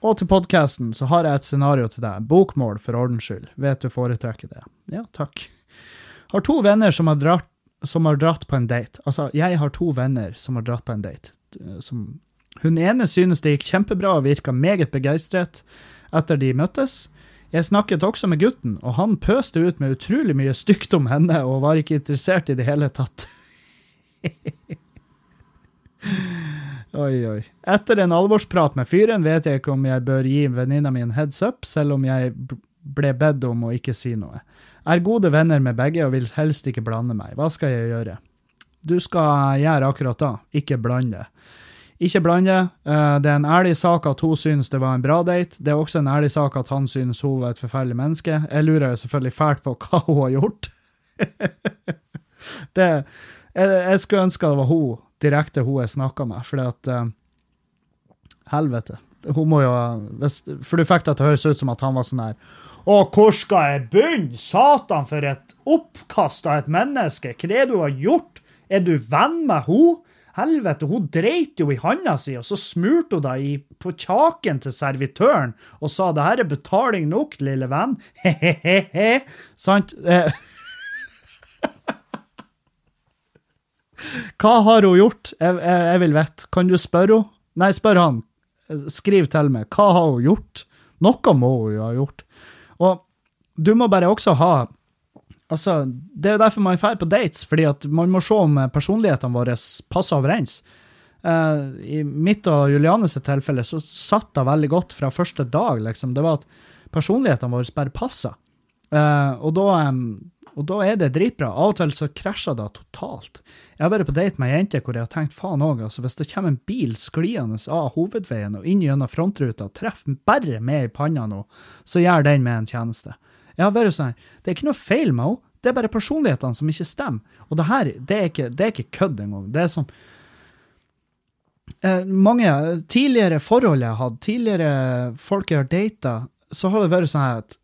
Og til podkasten så har jeg et scenario til deg. Bokmål, for ordens skyld. Vet du foretrekker det? Ja, takk. Har to venner som har, dratt, som har dratt på en date. Altså, jeg har to venner som har dratt på en date. Som, hun ene synes det gikk kjempebra og virka meget begeistret etter de møttes. Jeg snakket også med gutten, og han pøste ut med utrolig mye stygt om henne og var ikke interessert i det hele tatt. Oi, oi. Etter en alvorsprat med fyren vet jeg ikke om jeg bør gi venninna mi en heads up, selv om jeg ble bedt om å ikke si noe. Er gode venner med begge og vil helst ikke blande meg. Hva skal jeg gjøre? Du skal gjøre akkurat da, ikke blande. Ikke blande. Eh, det er en ærlig sak at hun synes det var en bra date. Det er også en ærlig sak at han synes hun var et forferdelig menneske. Jeg lurer jo selvfølgelig fælt på hva hun har gjort. det, jeg, jeg skulle ønske det var hun direkte hun jeg snakka med, fordi at uh, Helvete. Hun må jo hvis, For du fikk det til å høres ut som at han var sånn her Å, hvor skal jeg begynne? Satan, for et oppkast av et menneske! Hva er det du har gjort? Er du venn med henne? Helvete, hun dreit jo i handa si, og så smurte hun deg på kjaken til servitøren og sa det her er betaling nok, lille venn. He-he-he. Sant? Eh, Hva har hun gjort? Jeg, jeg, jeg vil vite. Kan du spørre henne? Nei, spør han. Skriv til meg. Hva har hun gjort? Noe må hun jo ha gjort. Og du må bare også ha Altså, Det er jo derfor man drar på dates, fordi at man må se om personlighetene våre passer overens. Uh, I mitt og Julianes tilfelle så satt det veldig godt fra første dag. liksom. Det var at personlighetene våre bare passa. Uh, og da um, og da er det dritbra. Av og til så krasjer det totalt. Jeg har vært på date med ei jente hvor jeg har tenkt faen òg, altså hvis det kommer en bil skliende av hovedveien og inn gjennom frontruta og treffer bare meg i panna nå, så gjør den meg en tjeneste. Jeg har vært sånn, Det er ikke noe feil med henne, det er bare personlighetene som ikke stemmer. Og det her, det er ikke, det er ikke kødd engang. Det er sånn eh, Mange tidligere forhold jeg har hatt, tidligere folk jeg har data, så har det vært sånn at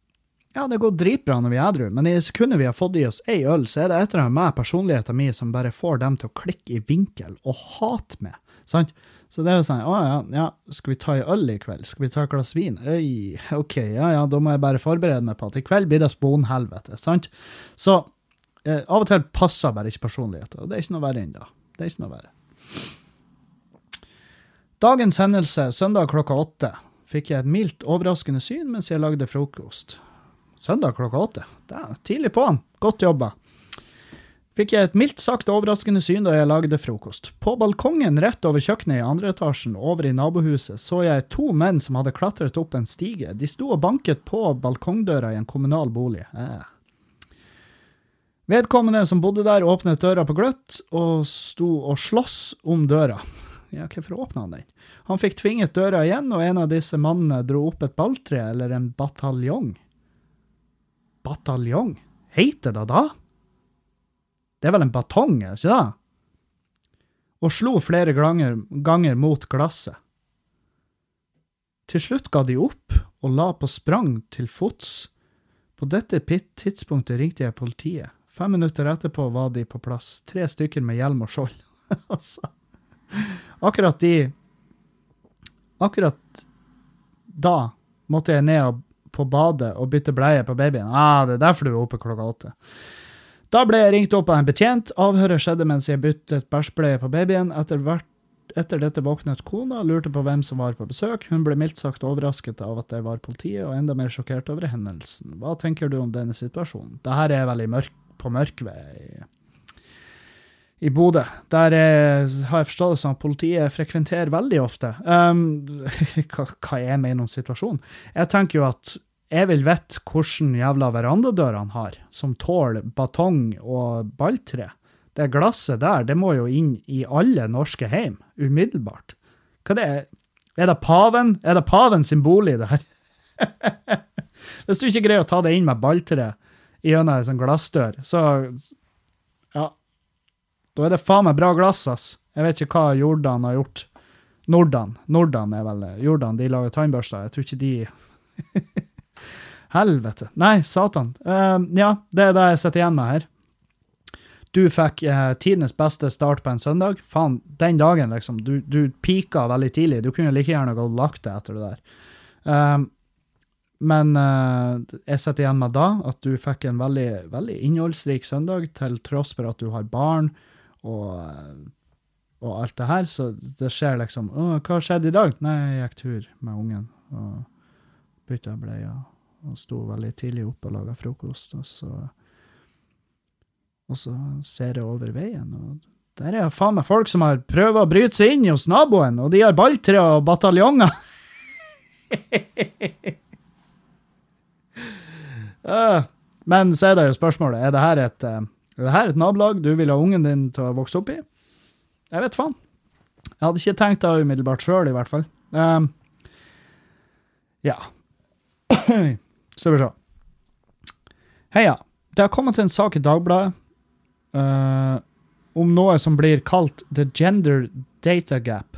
ja, det går dritbra når vi er edru, men i sekundet vi har fått i oss ei øl, så er det et eller annet med personligheten min som bare får dem til å klikke i vinkel og hate meg. Sant? Så det er jo sånn Å ja, ja, skal vi ta ei øl i kveld? Skal vi ta et glass vin? Øy, OK, ja ja, da må jeg bare forberede meg på at i kveld blir det sponhelvete. Sant? Så eh, av og til passer bare ikke personligheten, og det er ikke noe verre enn det. Det er ikke noe verre. Dagens hendelse, søndag klokka åtte, fikk jeg et mildt overraskende syn mens jeg lagde frokost. Søndag klokka åtte. Det er tidlig på'n. Godt jobba. Fikk jeg et mildt sagt overraskende syn da jeg lagde frokost. På balkongen rett over kjøkkenet i andre etasjen over i nabohuset så jeg to menn som hadde klatret opp en stige. De sto og banket på balkongdøra i en kommunal bolig. Eh. Vedkommende som bodde der, åpnet døra på gløtt og sto og sloss om døra. Ja, hvorfor åpna han den? Han fikk tvinget døra igjen, og en av disse mannene dro opp et balltre eller en bataljong bataljong. Heter det da? Det er vel en batong, er det ikke det? og slo flere ganger, ganger mot glasset. Til slutt ga de opp og la på sprang til fots. På dette tidspunktet ringte jeg politiet. Fem minutter etterpå var de på plass, tre stykker med hjelm og skjold. altså, akkurat de Akkurat da måtte jeg ned på badet og bytte bleie på babyen. Ah, det er derfor du er oppe klokka åtte. Da ble jeg ringt opp av en betjent. Avhøret skjedde mens jeg byttet bæsjbleie på babyen. Etter, hvert, etter dette våknet kona og lurte på hvem som var på besøk. Hun ble mildt sagt overrasket av at det var politiet, og enda mer sjokkert over hendelsen. Hva tenker du om denne situasjonen? Dette er veldig mørk, på mørkvei i, Bodø. Der er, har jeg forstått det at politiet frekventerer veldig ofte. Um, hva, hva jeg mener om situasjonen? Jeg tenker jo at jeg vil vite hvordan jævla verandadør han har, som tåler batong og balltre. Det glasset der, det må jo inn i alle norske hjem, umiddelbart. Hva det er Er det paven? Er det paven sin bolig, det her? Hvis du ikke greier å ta det inn med balltre gjennom ei sånn glassdør, så Ja. Da er det faen meg bra glass, ass. Jeg vet ikke hva Jordan har gjort. Nordan. Nordan er vel Jordan, de lager tannbørster. Jeg tror ikke de Helvete. Nei, satan. Uh, ja, det er det jeg sitter igjen med her. Du fikk uh, tidenes beste start på en søndag. Faen, den dagen, liksom. Du, du pika veldig tidlig. Du kunne like gjerne gått og lagt deg etter det der. Uh, men jeg sitter igjen med da at du fikk en veldig, veldig innholdsrik søndag, til tross for at du har barn og, og alt det her. Så det skjer liksom Å, hva skjedde i dag? Nei, jeg gikk tur med ungen og bytta bleier og sto veldig tidlig opp og laga frokost. Og så, og så ser jeg over veien, og der er faen meg folk som har prøvd å bryte seg inn hos naboen, og de har balltre og bataljonger! Men så er det jo spørsmålet, er det her et, er det her et nabolag du vil ha ungen din til å vokse opp i? Jeg vet faen. Jeg hadde ikke tenkt det umiddelbart sjøl, i hvert fall. Um, ja. Skal vi se. Heia. Det har kommet en sak i Dagbladet uh, om noe som blir kalt the gender data gap.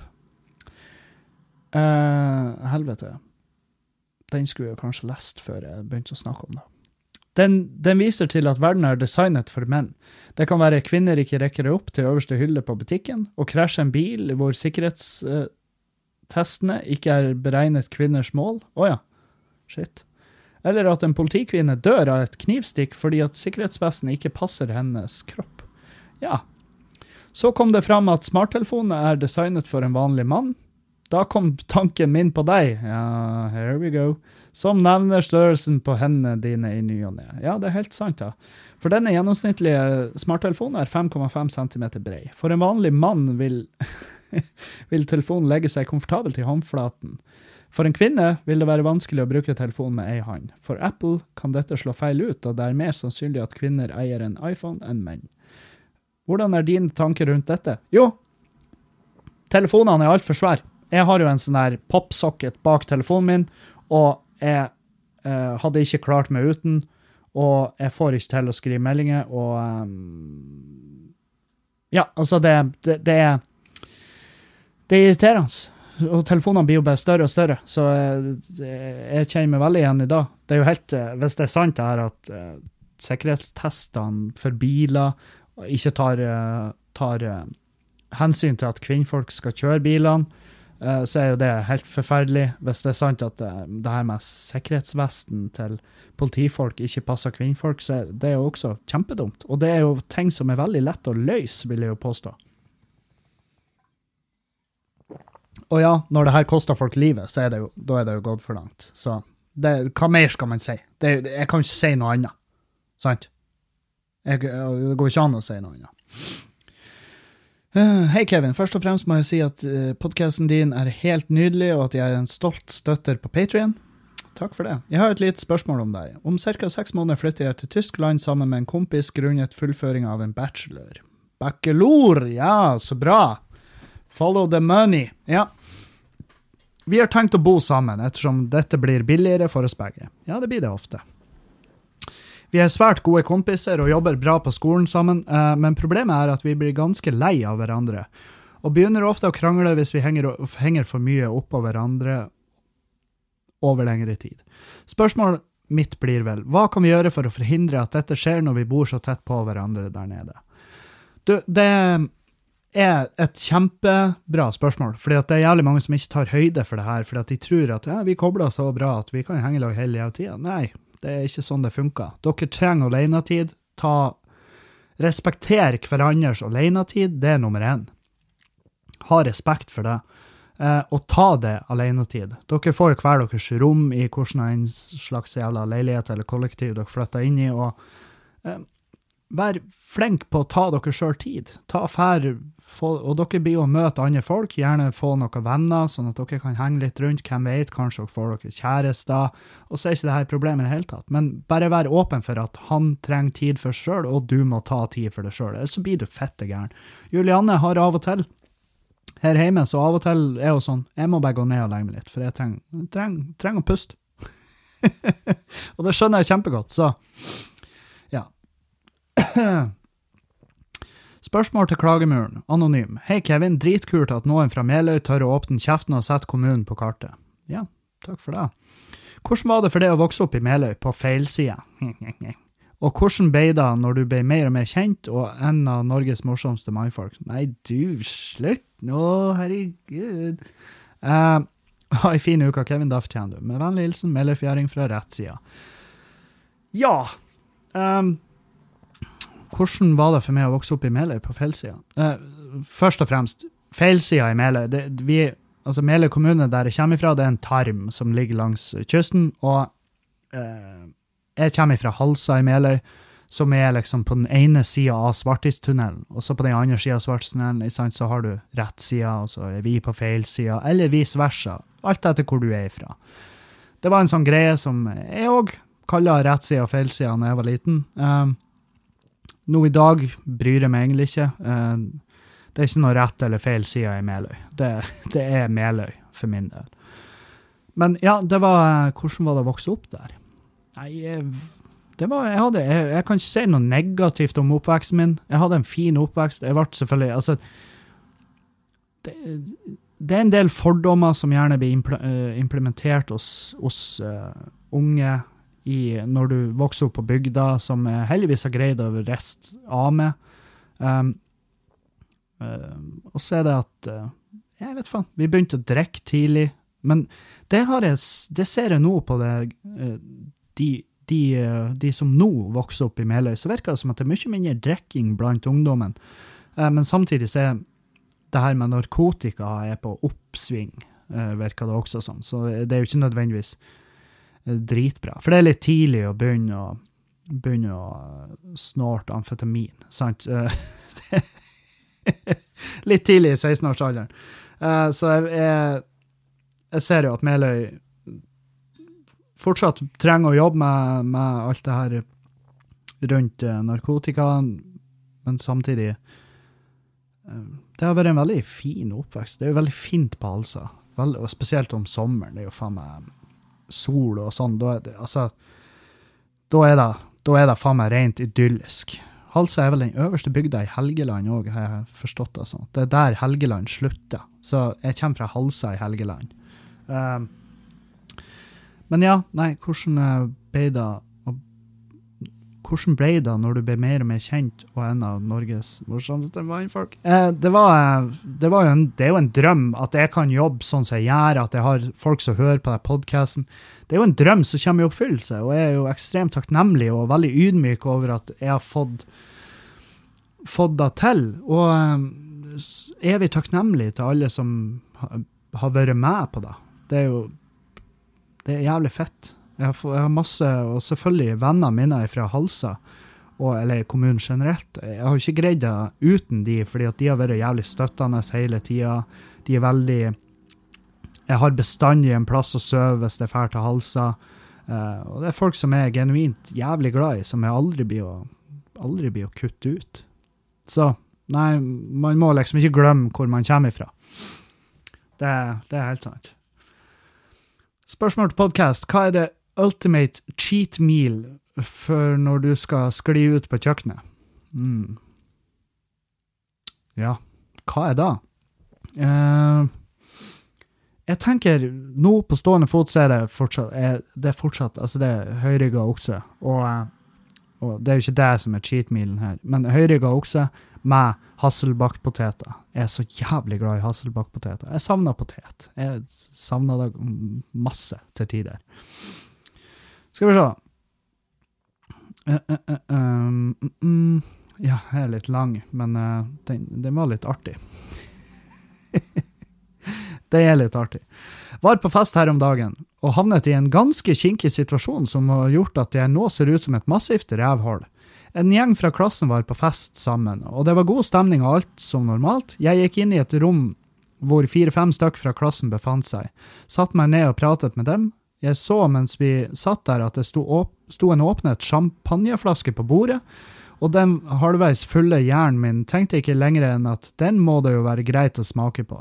Uh, helvete. Den skulle jeg kanskje lest før jeg begynte å snakke om det. Den, den, viser til at verden er designet for menn. Det kan være kvinner ikke rekker opp til øverste hylle på butikken, og krasje en bil hvor sikkerhetstestene ikke er beregnet kvinners mål. Å oh ja. Shit. Eller at en politikvinne dør av et knivstikk fordi at sikkerhetsvesenet ikke passer hennes kropp. Ja. Så kom det fram at smarttelefonene er designet for en vanlig mann. Da kom tanken min på deg, ja, here we go, som nevner størrelsen på hendene dine i ny og ne. Ja, det er helt sant, ja. For denne gjennomsnittlige smarttelefonen er 5,5 cm brei. For en vanlig mann vil, vil telefonen legge seg komfortabelt i håndflaten. For en kvinne vil det være vanskelig å bruke telefonen med ei hånd. For Apple kan dette slå feil ut, da det er mer sannsynlig at kvinner eier en iPhone enn menn. Hvordan er dine tanker rundt dette? Jo, telefonene er altfor svære. Jeg har jo en sånn her popsocket bak telefonen min, og jeg eh, hadde ikke klart meg uten. Og jeg får ikke til å skrive meldinger, og um, Ja, altså, det, det, det er Det er irriterende og telefonene blir jo bare større og større, så jeg, jeg kjenner meg veldig igjen i dag. Det er jo helt, eh, Hvis det er sant det her at uh, sikkerhetstestene for biler ikke tar, uh, tar uh, hensyn til at kvinnfolk skal kjøre bilene, så er jo det helt forferdelig. Hvis det er sant at det her med sikkerhetsvesten til politifolk ikke passer kvinnfolk, så er det jo også kjempedumt. Og det er jo ting som er veldig lett å løse, vil jeg jo påstå. Og ja, når det her koster folk livet, så er det jo, da er det jo gått for langt. Så det, hva mer skal man si? Det, jeg kan ikke si noe annet. Sant? Det går ikke an å si noe annet. Uh, Hei, Kevin. Først og fremst må jeg si at uh, eh, podkasten din er helt nydelig, og at jeg er en stolt støtter på Patrion. Takk for det. Jeg har et lite spørsmål om deg. Om ca. seks måneder flytter jeg til Tyskland sammen med en kompis grunnet fullføring av en bachelor. Bachelor, ja, så bra. Follow the money. Ja. Vi har tenkt å bo sammen, ettersom dette blir billigere for oss begge. Ja, det blir det ofte. Vi er svært gode kompiser og jobber bra på skolen sammen, eh, men problemet er at vi blir ganske lei av hverandre. og begynner ofte å krangle hvis vi henger, henger for mye oppå hverandre over lengre tid. Spørsmålet mitt blir vel, hva kan vi gjøre for å forhindre at dette skjer når vi bor så tett på hverandre der nede? Du, det er et kjempebra spørsmål, fordi det er jævlig mange som ikke tar høyde for det her, fordi de tror at ja, vi kobler så bra at vi kan henge i lag hele tida. Nei, det er ikke sånn det funker. Dere trenger alenetid. Ta Respekter hverandres alenetid, det er nummer én. Ha respekt for det. Eh, og ta det alenetid. Dere får hver deres rom i hvilken slags jævla leilighet eller kollektiv dere flytter inn i. og eh, Vær flink på å ta dere sjøl tid. Ta affære, og dere blir å møte andre folk. Gjerne få noen venner, sånn at dere kan henge litt rundt. Hvem vet, kanskje dere får dere kjærester. Og så er ikke dette problemet i det hele tatt. Men bare vær åpen for at han trenger tid for seg sjøl, og du må ta tid for deg sjøl. Ellers så blir du fette gæren. Julianne har av og til her hjemme, så av og til er hun sånn Jeg må bare gå ned og legge meg litt, for jeg trenger, trenger, trenger å puste. og det skjønner jeg kjempegodt, så. Spørsmål til klagemuren, anonym. Hei, Kevin, dritkult at noen fra Meløy tør å åpne kjeften og sette kommunen på kartet. Ja, takk for det. Hvordan var det for deg å vokse opp i Meløy, på feilsida? Og hvordan ble det når du ble mer og mer kjent og en av Norges morsomste mannfolk? Nei, du, slutt nå, herregud. Uh, ha ei fin uke, Kevin. Da fortjener du. Med vennlig hilsen Mellefjæring fra rettsida. Ja. Um, hvordan var det for meg å vokse opp i Meløy på feilsida? Uh, først og fremst, feilsida i Meløy det, vi, altså Meløy kommune, der jeg kommer fra, det er en tarm som ligger langs kysten. og uh, jeg kommer fra Halsa i Meløy, som er liksom på den ene sida av Svartistunnelen, og så på den andre sida av Svartistunnelen så har du rett side, og så er vi på feil side, eller vice versa. Alt etter hvor du er ifra. Det var en sånn greie som jeg òg kalla rett side og feil side da jeg var liten. Um, nå i dag bryr jeg meg egentlig ikke. Um, det er ikke noe rett eller feil side i Meløy. Det, det, er Meløy for min del. Men ja, det var Hvordan var det å vokse opp der? Nei, det var, jeg, hadde, jeg, jeg, kan ikke si noe negativt om oppveksten min. Jeg hadde en fin oppvekst. Jeg ble selvfølgelig Altså det, det, er en del fordommer som gjerne blir eh, implementert hos, hos uh, unge i, når du vokser opp på bygda, som heldigvis har greid å riste av med. Um, uh, og så er det at uh, Jeg vet faen. Vi begynte å drikke tidlig. Men det, jeg, det ser jeg nå på det de, de, de, som nå vokser opp i Meløy, så virker det som at det er mye mindre drikking blant ungdommen. Men samtidig så er det her med narkotika er på oppsving, virker det også som. Så det er jo ikke nødvendigvis dritbra. For det er litt tidlig å begynne å, begynne å snorte amfetamin, sant? litt tidlig i 16-årsalderen. Så jeg, jeg, jeg ser jo at Meløy fortsatt trenger å jobbe med, med alt det her rundt narkotika, men samtidig Det har vært en veldig fin oppvekst. Det er jo veldig fint på Halsa, og spesielt om sommeren. Det er jo faen meg sol og sånn. Da er det, altså, da er det, da er det faen meg rent idyllisk. Halsa er vel den øverste bygda i Helgeland òg, har jeg forstått det sånn. Det er der Helgeland slutter. Så jeg kommer fra Halsa i Helgeland. Um, men ja, nei, hvordan eh, ble det hvordan ble det når du ble mer og mer kjent og en av Norges morsomste mannfolk? Eh, det, var, eh, det, var det, er jo en drøm at jeg kan jobbe sånn som jeg gjør, at jeg har folk som hører på den podkasten. Det er jo en drøm som kommer i oppfyllelse, og jeg er jo ekstremt takknemlig og veldig ydmyk over at jeg har fått, fått det til. Og er evig takknemlig til alle som har vært med på det. Det er jo det er jævlig fett. Jeg har, jeg har masse, og selvfølgelig venner mine fra Halsa, og, eller kommunen generelt. Jeg har ikke greid det uten de, fordi at de har vært jævlig støttende hele tida. De er veldig Jeg har bestandig en plass å sove hvis jeg drar til Halsa. Uh, og det er folk som er genuint jævlig glad i, som jeg aldri blir å, aldri blir å kutte ut. Så nei, man må liksom ikke glemme hvor man kommer ifra. Det, det er helt sant. Spørsmål til podkast. Hva er det ultimate cheat meal for når du skal skli ut på kjøkkenet? Mm. Ja, hva er det? Eh, jeg tenker nå på stående fot så er det fortsatt, er, det er fortsatt altså det er høyrygga okse. Og, eh, og det er jo ikke det som er cheat mealen her, men høyrygga okse med hasselbakkpoteter. Jeg er så jævlig glad i hasselbakkpoteter. Jeg savner potet. Jeg savner det masse til tider. Skal vi se. Uh, uh, uh, um, mm, ja, jeg er litt lang, men den, den, var litt artig. det er litt artig. Var på fest her om dagen og havnet i en ganske kinkig situasjon som har gjort at jeg nå ser ut som et massivt rævhull. En gjeng fra klassen var på fest sammen, og det var god stemning og alt som normalt. Jeg gikk inn i et rom hvor fire-fem stykk fra klassen befant seg, satte meg ned og pratet med dem. Jeg så mens vi satt der at det sto, sto en åpnet champagneflaske på bordet, og den halvveis fulle hjernen min tenkte ikke lenger enn at den må det jo være greit å smake på.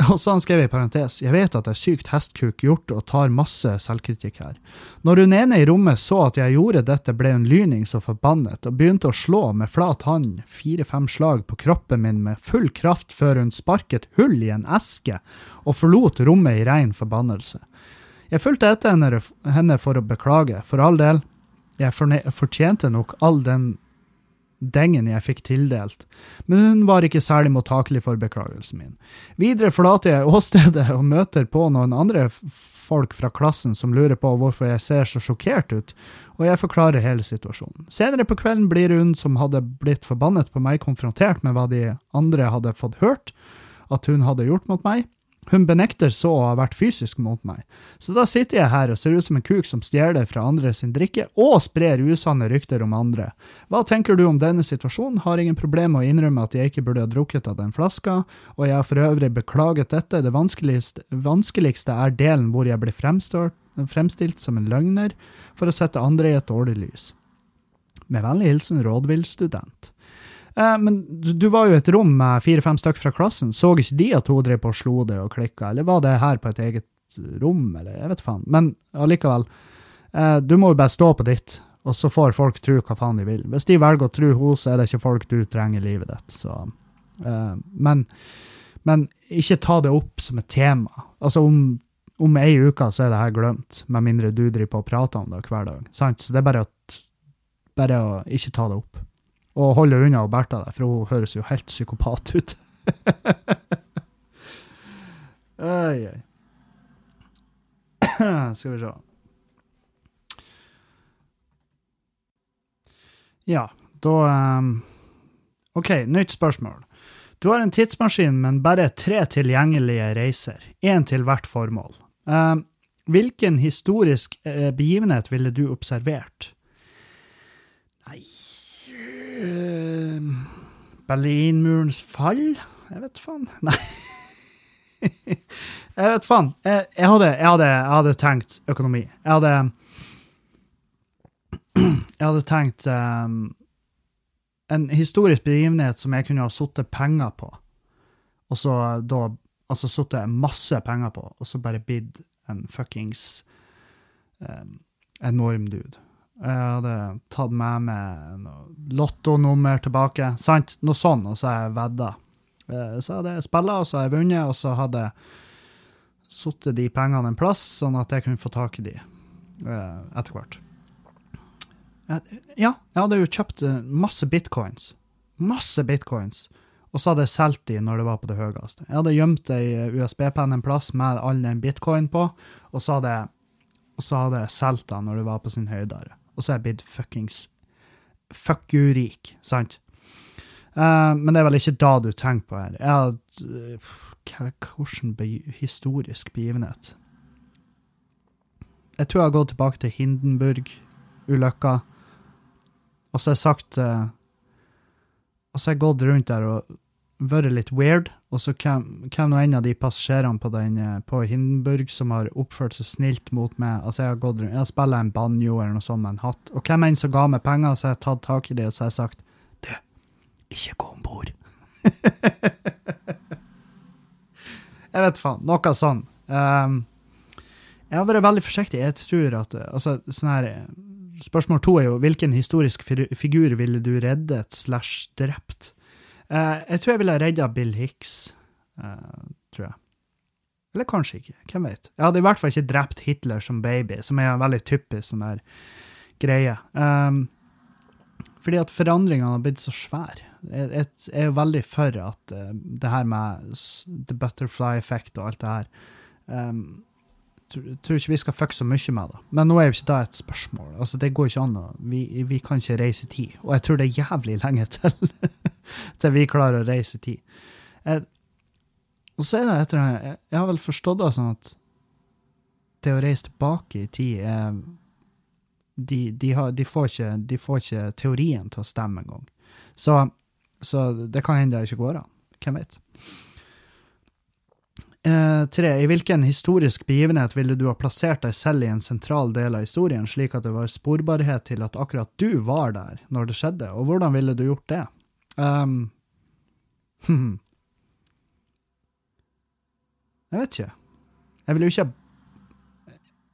Og så skrev i parentes, jeg vet at det er sykt hestkuk gjort og tar masse selvkritikk her. Når hun ene i rommet så at jeg gjorde dette, ble hun lyning så forbannet og begynte å slå med flat hånd fire-fem slag på kroppen min med full kraft før hun sparket hull i en eske og forlot rommet i rein forbannelse. Jeg fulgte etter henne for å beklage, for all del, jeg fortjente nok all den dengen jeg fikk tildelt, men hun var ikke særlig mottakelig for beklagelsen min. Videre forlater jeg åstedet og møter på noen andre folk fra klassen som lurer på hvorfor jeg ser så sjokkert ut, og jeg forklarer hele situasjonen. Senere på kvelden blir hun som hadde blitt forbannet på meg, konfrontert med hva de andre hadde fått hørt at hun hadde gjort mot meg. Hun benekter så å ha vært fysisk mot meg, så da sitter jeg her og ser ut som en kuk som stjeler fra andre sin drikke og sprer usanne rykter om andre. Hva tenker du om denne situasjonen? Har ingen problem med å innrømme at jeg ikke burde ha drukket av den flaska, og jeg har for øvrig beklaget dette. Det vanskeligste, vanskeligste er delen hvor jeg blir fremstilt som en løgner for å sette andre i et dårlig lys. Med vennlig hilsen rådvill student. Eh, men du, var jo et rom med fire-fem stykker fra klassen. Så ikke de at hun drev på og slo det og klikka, eller var det her på et eget rom, eller jeg vet faen. Men allikevel, eh, du må jo bare stå på ditt, og så får folk tro hva faen de vil. Hvis de velger å tro henne, så er det ikke folk du trenger i livet ditt. Så, eh, men, men ikke ta det opp som et tema. Altså om, om ei uke så er det her glemt, med mindre du driver på og prater om det hver dag. Sant? Så det er bare, at, bare å ikke ta det opp. Og holde unna Bertha der, for hun høres jo helt psykopat ut. Oi, oi. Skal vi se. Ja, da um, OK, nytt spørsmål. Du har en tidsmaskin, men bare tre tilgjengelige reiser. Én til hvert formål. Um, hvilken historisk uh, begivenhet ville du observert? Nei Uh, Berlinmurens fall? Jeg vet faen. Nei. jeg vet faen. Jeg, jeg, hadde, jeg, jeg, hadde, tenkt økonomi. Jeg hadde Jeg hadde tenkt um, en historisk begivenhet som jeg kunne ha sittet penger på, og så da Altså sittet masse penger på, og så bare blitt en fuckings um, enorm dude. Jeg hadde tatt med meg lottonummer tilbake, sant? Noe sånn, og så har jeg vedda. Eh, så hadde jeg spilla, og så har jeg vunnet, og så hadde jeg satt de pengene en plass, sånn at jeg kunne få tak i de eh, etter hvert. Ja, jeg hadde jo kjøpt eh, masse bitcoins. Masse bitcoins. Og så hadde jeg solgt de når det var på det høyeste. Jeg hadde gjemt ei USB-penn en plass med all den bitcoin på, og så hadde jeg, og så solgt den når det var på sin høydere og så er jeg blitt fuckings fuck you-rik, sant? Uh, men det er vel ikke da du tenker på her. Jeg har uh, Hvordan be historisk begivenhet? Jeg tror jeg har gått tilbake til Hindenburg-ulykka, og så har jeg sagt uh, Og så har jeg gått rundt der og vært litt weird, og så hvem nå en av de passasjerene på, eh, på Hindenburg som har oppført seg snilt mot meg Altså, jeg har gått rundt, jeg har spilt en banjo eller noe sånt med en hatt, og hvem enn som ga meg penger, så har jeg tatt tak i det og så har jeg sagt Du, ikke gå om bord. jeg vet faen. Noe sånn. Um, jeg har vært veldig forsiktig. Jeg tror at altså, sånn her Spørsmål to er jo hvilken historisk figur ville du reddet slash drept? Eh, jeg tror jeg ville redda Bill Hicks, eh, tror jeg. Eller kanskje ikke, hvem vet. Jeg hadde i hvert fall ikke drept Hitler som baby, som er en veldig typisk sånn der greie. Um, fordi at forandringene har blitt så svære. Jeg, er jo veldig for at uh, det her med the butterfly effect og alt det her um, tror, ikke vi skal fucke så mye med det. Men nå er jo ikke det et spørsmål. Altså, det går ikke an vi, vi kan ikke reise tid. Og jeg tror det er jævlig lenge til, til vi klarer å reise tid. Jeg, og så er det etter jeg, jeg har vel forstått det sånn at det å reise tilbake i tid er de, de, har, de, får ikke, de får ikke teorien til å stemme engang. Så, så det kan hende det ikke går an. Hvem vet? Eh, tre. I hvilken historisk begivenhet ville du ha plassert deg selv i en sentral del av historien, slik at det var sporbarhet til at akkurat du var der når det skjedde, og hvordan ville du gjort det? Um, hmm. Jeg vet ikke. Jeg ville jo ikke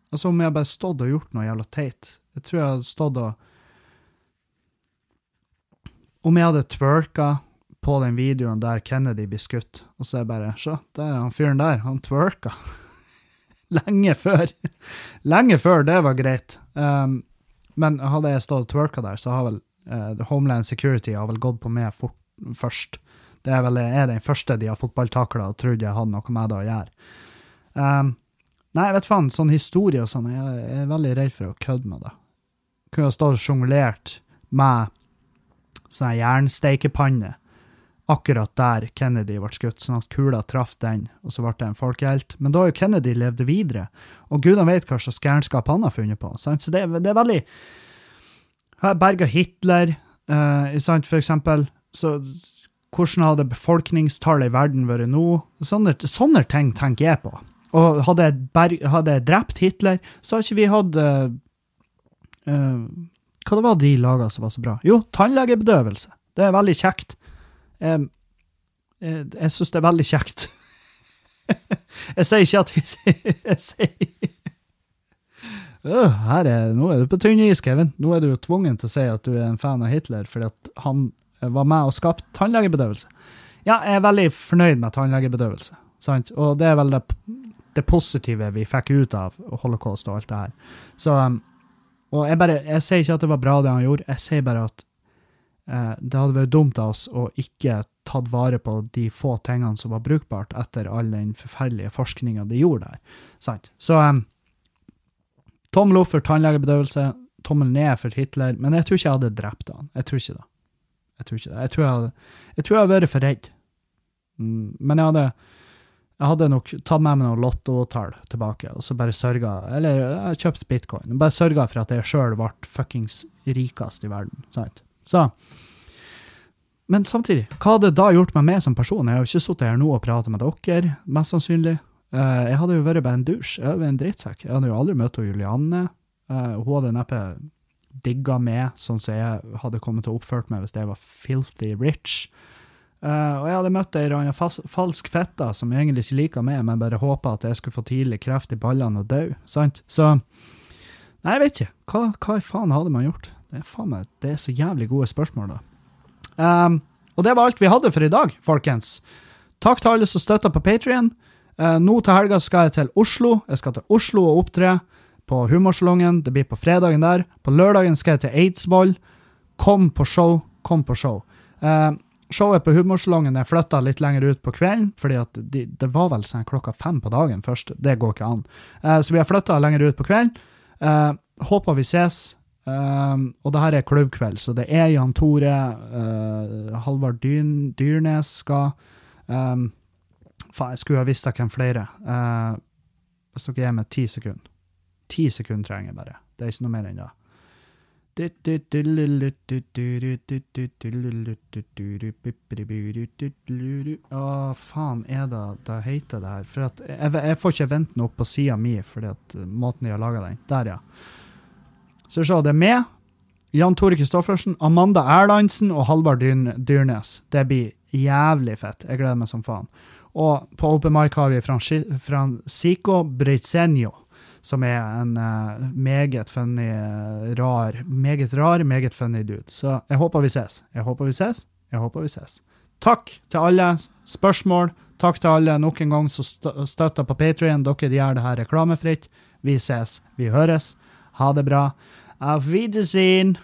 Altså, om jeg bare stått og gjort noe jævla teit Jeg tror jeg hadde stått og Om jeg hadde twerka på den videoen der Kennedy blir skutt, og så er jeg bare Se, der er han fyren der. Han twerka. Lenge før. Lenge før det var greit. Um, men hadde jeg stått og twerka der, så har vel uh, Homeland Security har vel gått på meg fort, først. Det er vel jeg er den første de har fotballtakla og trodd jeg hadde noe med det å gjøre. Um, nei, vet faen, sånn historie og sånn, jeg, jeg er veldig redd for å kødde med det. Kunne ha stått og sjonglert med sånn jernsteikepanne akkurat der Kennedy ble skutt, sånn at kula traff den, og så ble det en folkehelt. Men da har jo Kennedy levd videre, og gudene vet hva slags gærenskap han har funnet på. Sant? Så det, det er veldig berga Hitler, eh, sant, for eksempel. Så hvordan hadde befolkningstallet i verden vært nå? Sånne, sånne ting tenker jeg på. Og hadde jeg, berg, hadde jeg drept Hitler, så hadde ikke vi hatt uh, uh, Hva det var de laga som var så bra? Jo, tannlegebedøvelse. Det er veldig kjekt. Jeg, jeg, syns det er veldig kjekt. jeg sier ikke at Jeg sier Øh, er, Nå er du på tynn is, Kevin. Nå er du jo tvungen til å si at du er en fan av Hitler fordi at han eh, var med og skapte tannlegebedøvelse. Ja, jeg er veldig fornøyd med tannlegebedøvelse, sant? og det er vel det, det positive vi fikk ut av holocaust og alt det her. Så, og jeg bare, jeg sier ikke at det var bra det han gjorde, jeg sier bare at eh, det hadde vært dumt av oss å ikke tatt vare på de få tingene som var brukbart etter all den forferdelige forskninga de gjorde der. Sant? Så um, tommel opp for tannlegebedøvelse, tommel ned for Hitler, men jeg tror ikke jeg hadde drept han. Jeg tror ikke det. Jeg tror ikke det. Jeg tror jeg hadde, jeg tror jeg hadde vært for redd. Mm, men jeg hadde, jeg hadde nok tatt med meg noen lottotall tilbake, og så bare sørga Eller jeg har kjøpt bitcoin. Bare sørga for at jeg sjøl ble fuckings rikest i verden. Sant? Så Men samtidig, hva hadde det da gjort med meg som person? Jeg har jo ikke sittet her nå og pratet med dere, mest sannsynlig. Eh, jeg hadde jo vært bare en dusj. Jeg hadde vært en drittsekk. Jeg hadde jo aldri møtt Julianne. Eh, hun hadde neppe digga meg sånn som jeg hadde kommet til å oppført meg hvis jeg var filthy rich. Uh, og jeg hadde møtt ei falsk fitte som jeg egentlig ikke liker meg, men bare håpa at jeg skulle få tidlig kreft i ballene og dø. Sant? Så Nei, jeg vet ikke. Hva, hva i faen hadde man gjort? Det er faen meg, det er så jævlig gode spørsmål, da. Um, og det var alt vi hadde for i dag, folkens. Takk til alle som støtter på Patrion. nå til helga skal jeg til Oslo. Jeg skal til Oslo og opptre på Humorsalongen. Det blir på fredagen der. På lørdagen skal jeg til Eidsvoll. Kom på show. Kom på show. Uh, showet på Humorsalongen er flytta litt lenger ut på kvelden, fordi at de, det var vel sånn klokka fem på dagen først. Det går ikke an. Eh, så vi har flytta lenger ut på kvelden. Eh, håper vi ses. Um, og det her er klubbkveld, så det er Jan Tore, uh, Halvard Dyn, Dyrnes skal um, Faen, jeg skulle ha visst hvem flere. Uh, hvis dere gir meg ti sekunder. Ti sekunder trenger jeg bare. Det er ikke noe mer enn det. Å, faen er det det heter det her? For jeg, jeg får ikke vente noe på sida mi, fordi at måten de har laga den. Der, ja. Så se, det er meg, Jan Tore Kristoffersen, Amanda Erlandsen og Halvard Dyrnes. Det blir jævlig fett. Jeg gleder meg som faen. Og på Open Mic har vi Francisco Breisenio, som er en uh, meget funny, eh, rar, meget rar, meget funny dude. Så jeg håper vi ses. Jeg håper vi ses. Jeg håper vi ses. takk til alle spørsmål. Takk til alle nok en gang som støtter på Patrion. Dere gjør det her reklamefritt. Vi ses, vi høres. Ha det bra. Auf Wiedersehen.